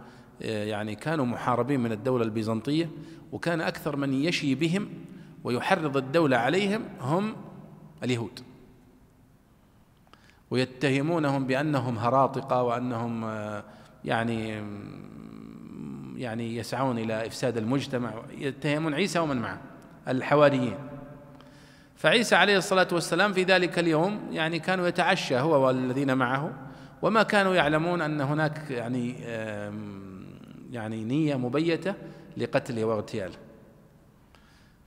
آه، يعني كانوا محاربين من الدولة البيزنطية وكان أكثر من يشي بهم ويحرض الدولة عليهم هم اليهود. ويتهمونهم بأنهم هراطقة وأنهم آه، يعني يعني يسعون إلى إفساد المجتمع. يتهمون عيسى ومن معه الحواريين. فعيسى عليه الصلاة والسلام في ذلك اليوم يعني كانوا يتعشى هو والذين معه وما كانوا يعلمون أن هناك يعني يعني نية مبيتة لقتله واغتياله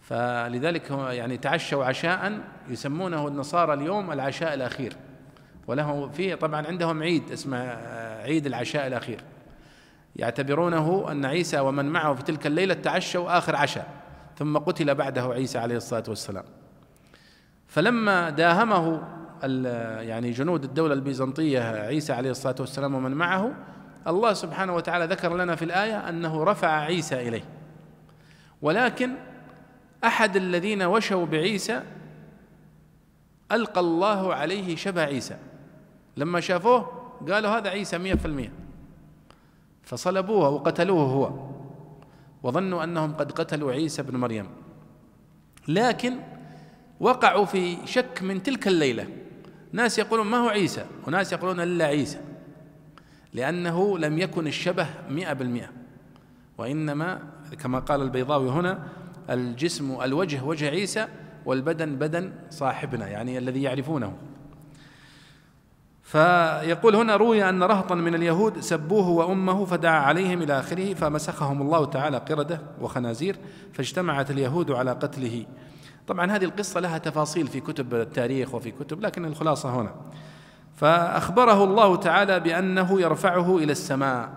فلذلك يعني تعشوا عشاء يسمونه النصارى اليوم العشاء الأخير. وله فيه طبعا عندهم عيد اسمه آه، عيد العشاء الأخير. يعتبرونه أن عيسى ومن معه في تلك الليلة تعشوا آخر عشاء ثم قتل بعده عيسى عليه الصلاة والسلام. فلما داهمه يعني جنود الدولة البيزنطية عيسى عليه الصلاة والسلام ومن معه الله سبحانه وتعالى ذكر لنا في الآية أنه رفع عيسى إليه. ولكن أحد الذين وشوا بعيسى ألقى الله عليه شبه عيسى. لما شافوه قالوا هذا عيسى مئة في المئة فصلبوه وقتلوه هو. وظنوا أنهم قد قتلوا عيسى بن مريم. لكن وقعوا في شك من تلك الليلة. ناس يقولون ما هو عيسى؟ وناس يقولون إلا عيسى. لأنه لم يكن الشبه مئة بالمئة. وإنما كما قال البيضاوي هنا الجسم الوجه وجه عيسى والبدن بدن صاحبنا يعني الذي يعرفونه. فيقول هنا روي أن رهطا من اليهود سبوه وأمه فدعا عليهم إلى آخره فمسخهم الله تعالى قردة وخنازير فاجتمعت اليهود على قتله. طبعا هذه القصة لها تفاصيل في كتب التاريخ وفي كتب لكن الخلاصة هنا. فأخبره الله تعالى بأنه يرفعه إلى السماء.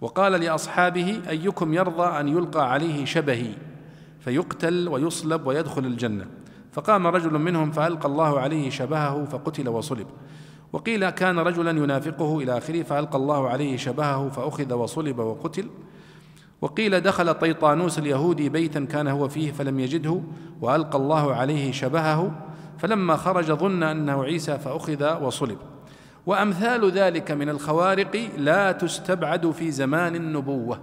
وقال لأصحابه أيكم يرضى أن يلقى عليه شبهي؟ فيقتل ويصلب ويدخل الجنة. فقام رجل منهم فألقى الله عليه شبهه فقتل وصلب. وقيل كان رجلا ينافقه إلى آخره فألقى الله عليه شبهه فأخذ وصلب وقتل. وقيل دخل طيطانوس اليهودي بيتا كان هو فيه فلم يجده وألقى الله عليه شبهه. فلما خرج ظن أنه عيسى فأخذ وصلب. وأمثال ذلك من الخوارق لا تستبعد في زمان النبوة.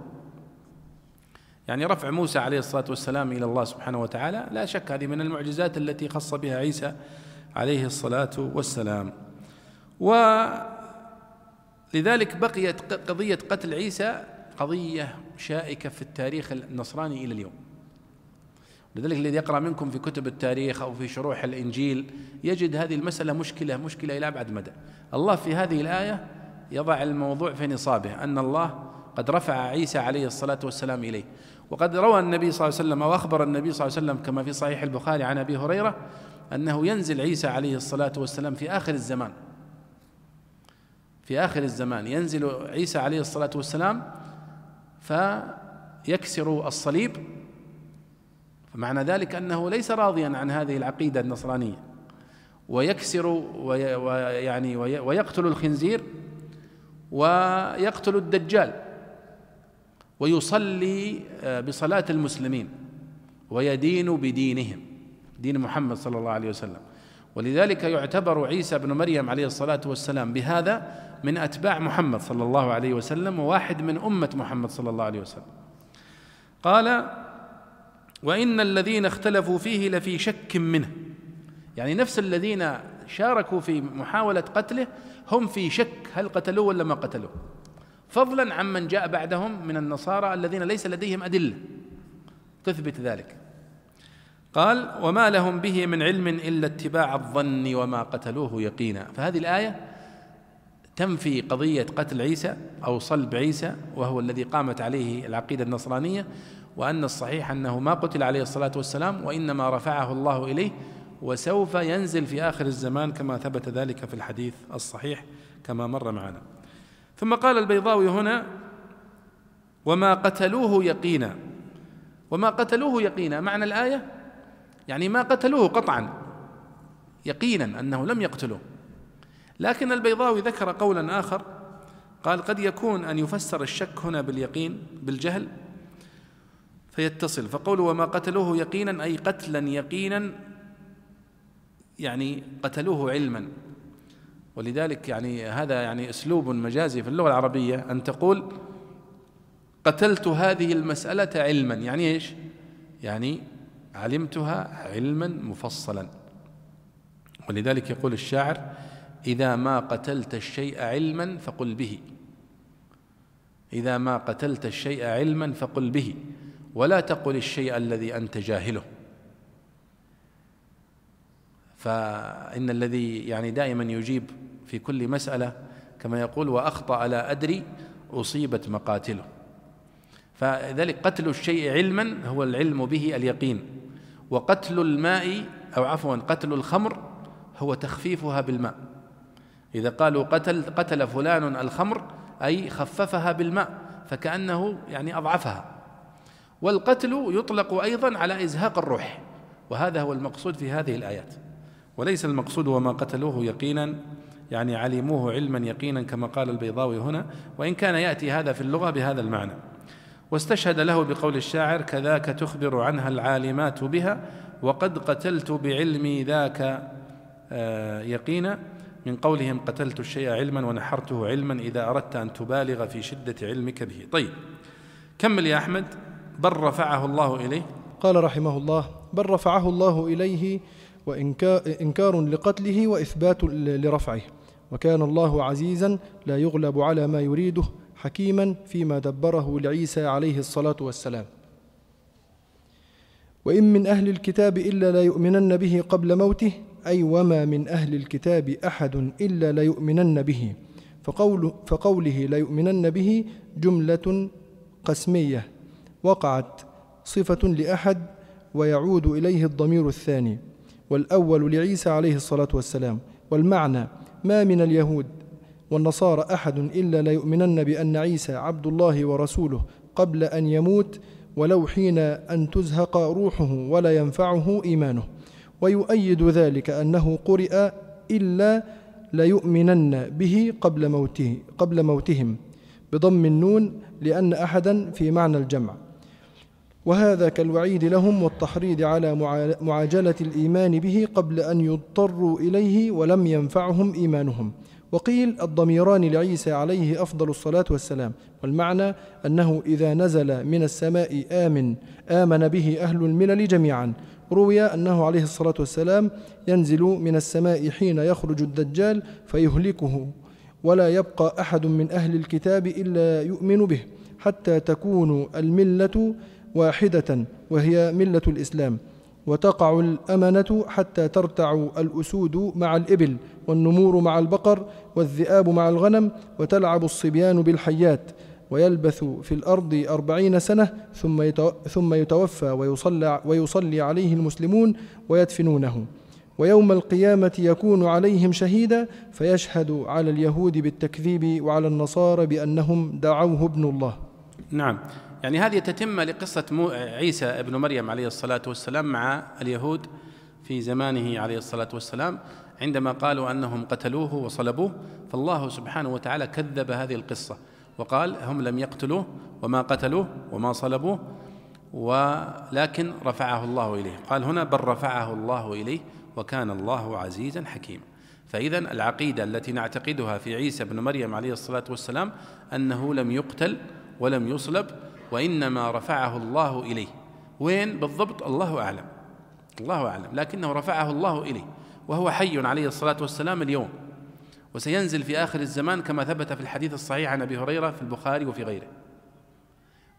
يعني رفع موسى عليه الصلاة والسلام إلى الله سبحانه وتعالى لا شك هذه من المعجزات التي خص بها عيسى عليه الصلاة والسلام. ولذلك بقيت قضية قتل عيسى قضية شائكة في التاريخ النصراني إلى اليوم. لذلك الذي يقرأ منكم في كتب التاريخ أو في شروح الإنجيل يجد هذه المسألة مشكلة مشكلة إلى أبعد مدى. الله في هذه الآية يضع الموضوع في نصابه أن الله قد رفع عيسى عليه الصلاة والسلام إليه. وقد روى النبي صلى الله عليه وسلم أو أخبر النبي صلى الله عليه وسلم كما في صحيح البخاري عن أبي هريرة أنه ينزل عيسى عليه الصلاة والسلام في آخر الزمان. في آخر الزمان. ينزل عيسى عليه الصلاة والسلام فيكسر الصليب. فمعنى ذلك أنه ليس راضيا عن هذه العقيدة النصرانية. ويكسر ويعني ويقتل الخنزير ويقتل الدجال ويصلي بصلاة المسلمين ويدين بدينهم دين محمد صلى الله عليه وسلم. ولذلك يعتبر عيسى بن مريم عليه الصلاة والسلام بهذا من أتباع محمد صلى الله عليه وسلم وواحد من أمة محمد صلى الله عليه وسلم. قال وإن الذين اختلفوا فيه لفي شك منه. يعني نفس الذين شاركوا في محاولة قتله هم في شك هل قتلوه ولا ما قتلوه. فضلا عمن جاء بعدهم من النصارى الذين ليس لديهم أدلة تثبت ذلك. قال وما لهم به من علم إلا اتباع الظن وما قتلوه يقينا. فهذه الآية تنفي قضية قتل عيسى أو صلب عيسى وهو الذي قامت عليه العقيدة النصرانية وأن الصحيح أنه ما قتل عليه الصلاة والسلام وإنما رفعه الله إليه وسوف ينزل في آخر الزمان كما ثبت ذلك في الحديث الصحيح كما مر معنا. ثم قال البيضاوي هنا وما قتلوه يقينا. وما قتلوه يقينا معنى الآية؟ يعني ما قتلوه قطعا يقينا أنه لم يقتلوه. لكن البيضاوي ذكر قولا آخر قال قد يكون أن يفسر الشك هنا باليقين بالجهل فيتصل. فقوله وما قتلوه يقينا أي قتلا يقينا يعني قتلوه علما. ولذلك يعني هذا يعني أسلوب مجازي في اللغة العربية أن تقول قتلت هذه المسألة علما. يعني إيش؟ يعني علمتها علما مفصلا. ولذلك يقول الشاعر إذا ما قتلت الشيء علما فقل به. إذا ما قتلت الشيء علما فقل به. ولا تقل الشيء الذي أنت جاهله. فإن الذي يعني دائما يجيب في كل مسألة كما يقول وأخطأ لا أدري أصيبت مقاتله. فذلك قتل الشيء علما هو العلم به اليقين. وقتل الماء أو عفوا قتل الخمر هو تخفيفها بالماء. إذا قالوا قتل قتل فلان الخمر أي خففها بالماء فكأنه يعني أضعفها. والقتل يطلق أيضا على إزهاق الروح وهذا هو المقصود في هذه الآيات. وليس المقصود وما قتلوه يقينا يعني علموه علما يقينا كما قال البيضاوي هنا وإن كان يأتي هذا في اللغة بهذا المعنى. واستشهد له بقول الشاعر كذاك تخبر عنها العالمات بها وقد قتلت بعلمي ذاك آه، يقينا من قولهم قتلت الشيء علما ونحرته علما إذا أردت أن تبالغ في شدة علمك به. طيب كمل يا أحمد؟ بل رفعه الله إليه؟ قال رحمه الله بل رفعه الله إليه وإنكار لقتله وإثبات لرفعه. وكان الله عزيزا لا يغلب على ما يريده حكيما فيما دبره لعيسى عليه الصلاة والسلام. وإن من أهل الكتاب إلا لا يؤمنن به قبل موته أي وما من أهل الكتاب أحد إلا ليؤمنن به. فقول فقوله ليؤمنن به جملة قسمية. وقعت صفة لأحد ويعود إليه الضمير الثاني. والأول لعيسى عليه الصلاة والسلام. والمعنى ما من اليهود والنصارى أحد إلا ليؤمنن بأن عيسى عبد الله ورسوله قبل أن يموت ولو حين أن تزهق روحه ولا ينفعه إيمانه. ويؤيد ذلك أنه قرئ إلا ليؤمنن به قبل موته قبل موتهم بضم النون لأن أحدا في معنى الجمع. وهذا كالوعيد لهم والتحريض على معاجلة الإيمان به قبل أن يضطروا إليه ولم ينفعهم إيمانهم. وقيل الضميران لعيسى عليه أفضل الصلاة والسلام. والمعنى أنه إذا نزل من السماء آمن آمن به أهل الملل جميعا. روي أنه عليه الصلاة والسلام ينزل من السماء حين يخرج الدجال فيهلكه ولا يبقى أحد من أهل الكتاب إلا يؤمن به حتى تكون الملة واحدة وهي ملة الإسلام وتقع الأمنة حتى ترتع الأسود مع الإبل والنمور مع البقر والذئاب مع الغنم وتلعب الصبيان بالحيات. ويلبث في الأرض أربعين سنة ثم ثم يتوفى ويصلى, ويصلي عليه المسلمون ويدفنونه. ويوم القيامة يكون عليهم شهيدا فيشهد على اليهود بالتكذيب وعلى النصارى بأنهم دعوه ابن الله. نعم. يعني هذه تتمة لقصة عيسى ابن مريم عليه الصلاة والسلام مع اليهود في زمانه عليه الصلاة والسلام عندما قالوا أنهم قتلوه وصلبوه فالله سبحانه وتعالى كذب هذه القصة. وقال هم لم يقتلوه وما قتلوه وما صلبوه ولكن رفعه الله إليه. قال هنا بل رفعه الله إليه وكان الله عزيزا حكيما فإذا العقيدة التي نعتقدها في عيسى بن مريم عليه الصلاة والسلام أنه لم يقتل ولم يصلب وإنما رفعه الله إليه. وين؟ بالضبط الله أعلم. الله أعلم. لكنه رفعه الله إليه. وهو حي عليه الصلاة والسلام اليوم. وسينزل في آخر الزمان كما ثبت في الحديث الصحيح عن أبي هريرة في البخاري وفي غيره.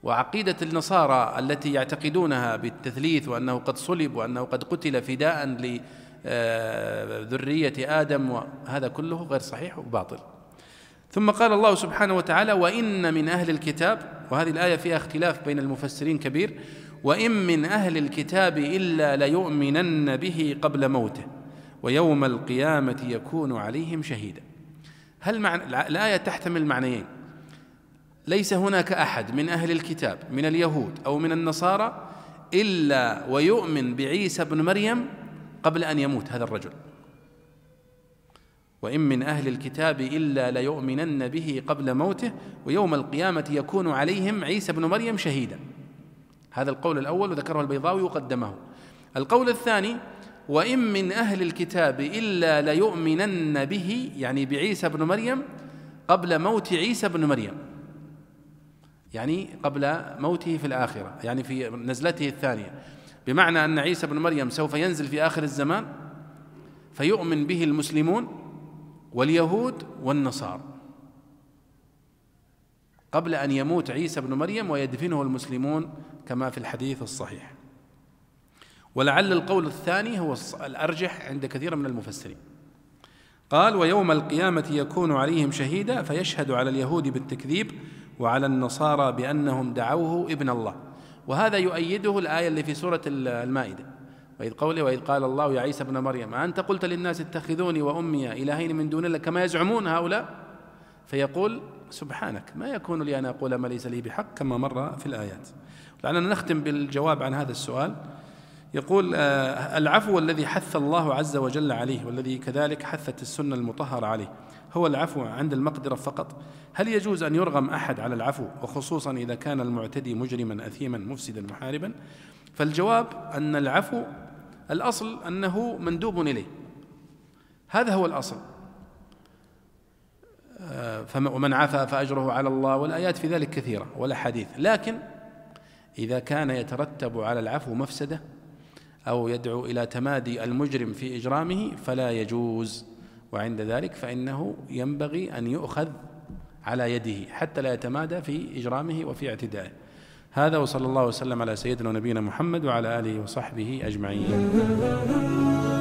وعقيدة النصارى التي يعتقدونها بالتثليث وأنه قد صلب وأنه قد قتل فداء لذرية آدم وهذا كله غير صحيح وباطل. ثم قال الله سبحانه وتعالى وإن من أهل الكتاب وهذه الآية فيها اختلاف بين المفسرين كبير وإن من أهل الكتاب إلا ليؤمنن به قبل موته. ويوم القيامة يكون عليهم شهيدا. هل معنى الآية تحتمل معنيين. ليس هناك أحد من أهل الكتاب من اليهود أو من النصارى إلا ويؤمن بعيسى بن مريم قبل أن يموت هذا الرجل. وإن من أهل الكتاب إلا ليؤمنن به قبل موته ويوم القيامة يكون عليهم عيسى بن مريم شهيدا. هذا القول الأول وذكره البيضاوي وقدمه. القول الثاني وإن من أهل الكتاب إلا ليؤمنن به يعني بعيسى بن مريم قبل موت عيسى بن مريم. يعني قبل موته في الآخرة يعني في نزلته الثانية. بمعنى أن عيسى بن مريم سوف ينزل في آخر الزمان فيؤمن به المسلمون واليهود والنصارى. قبل أن يموت عيسى بن مريم ويدفنه المسلمون كما في الحديث الصحيح. ولعل القول الثاني هو الأرجح عند كثير من المفسرين. قال ويوم القيامة يكون عليهم شهيدا فيشهد على اليهود بالتكذيب وعلى النصارى بأنهم دعوه ابن الله. وهذا يؤيده الآية اللي في سورة المائدة. وإذ قوله وإذ قال الله يا عيسى ابن مريم أنت قلت للناس اتخذوني وأمي إلهين من دون الله كما يزعمون هؤلاء؟ فيقول سبحانك ما يكون لي أن أقول ما ليس لي بحق كما مر في الآيات. لعلنا نختم بالجواب عن هذا السؤال. يقول آه، العفو الذي حث الله عز وجل عليه والذي كذلك حثت السنة المطهرة عليه هو العفو عند المقدرة فقط. هل يجوز أن يرغم أحد على العفو وخصوصا إذا كان المعتدي مجرما أثيما مفسدا محاربا؟ فالجواب أن العفو الأصل أنه مندوب إليه. هذا هو الأصل. آه، ومن عفا فأجره على الله والآيات في ذلك كثيرة والأحاديث لكن إذا كان يترتب على العفو مفسدة أو يدعو إلى تمادي المجرم في إجرامه فلا يجوز. وعند ذلك فإنه ينبغي أن يؤخذ على يده حتى لا يتمادى في إجرامه وفي اعتدائه. هذا وصلى الله وسلم على سيدنا ونبينا محمد وعلى آله وصحبه أجمعين.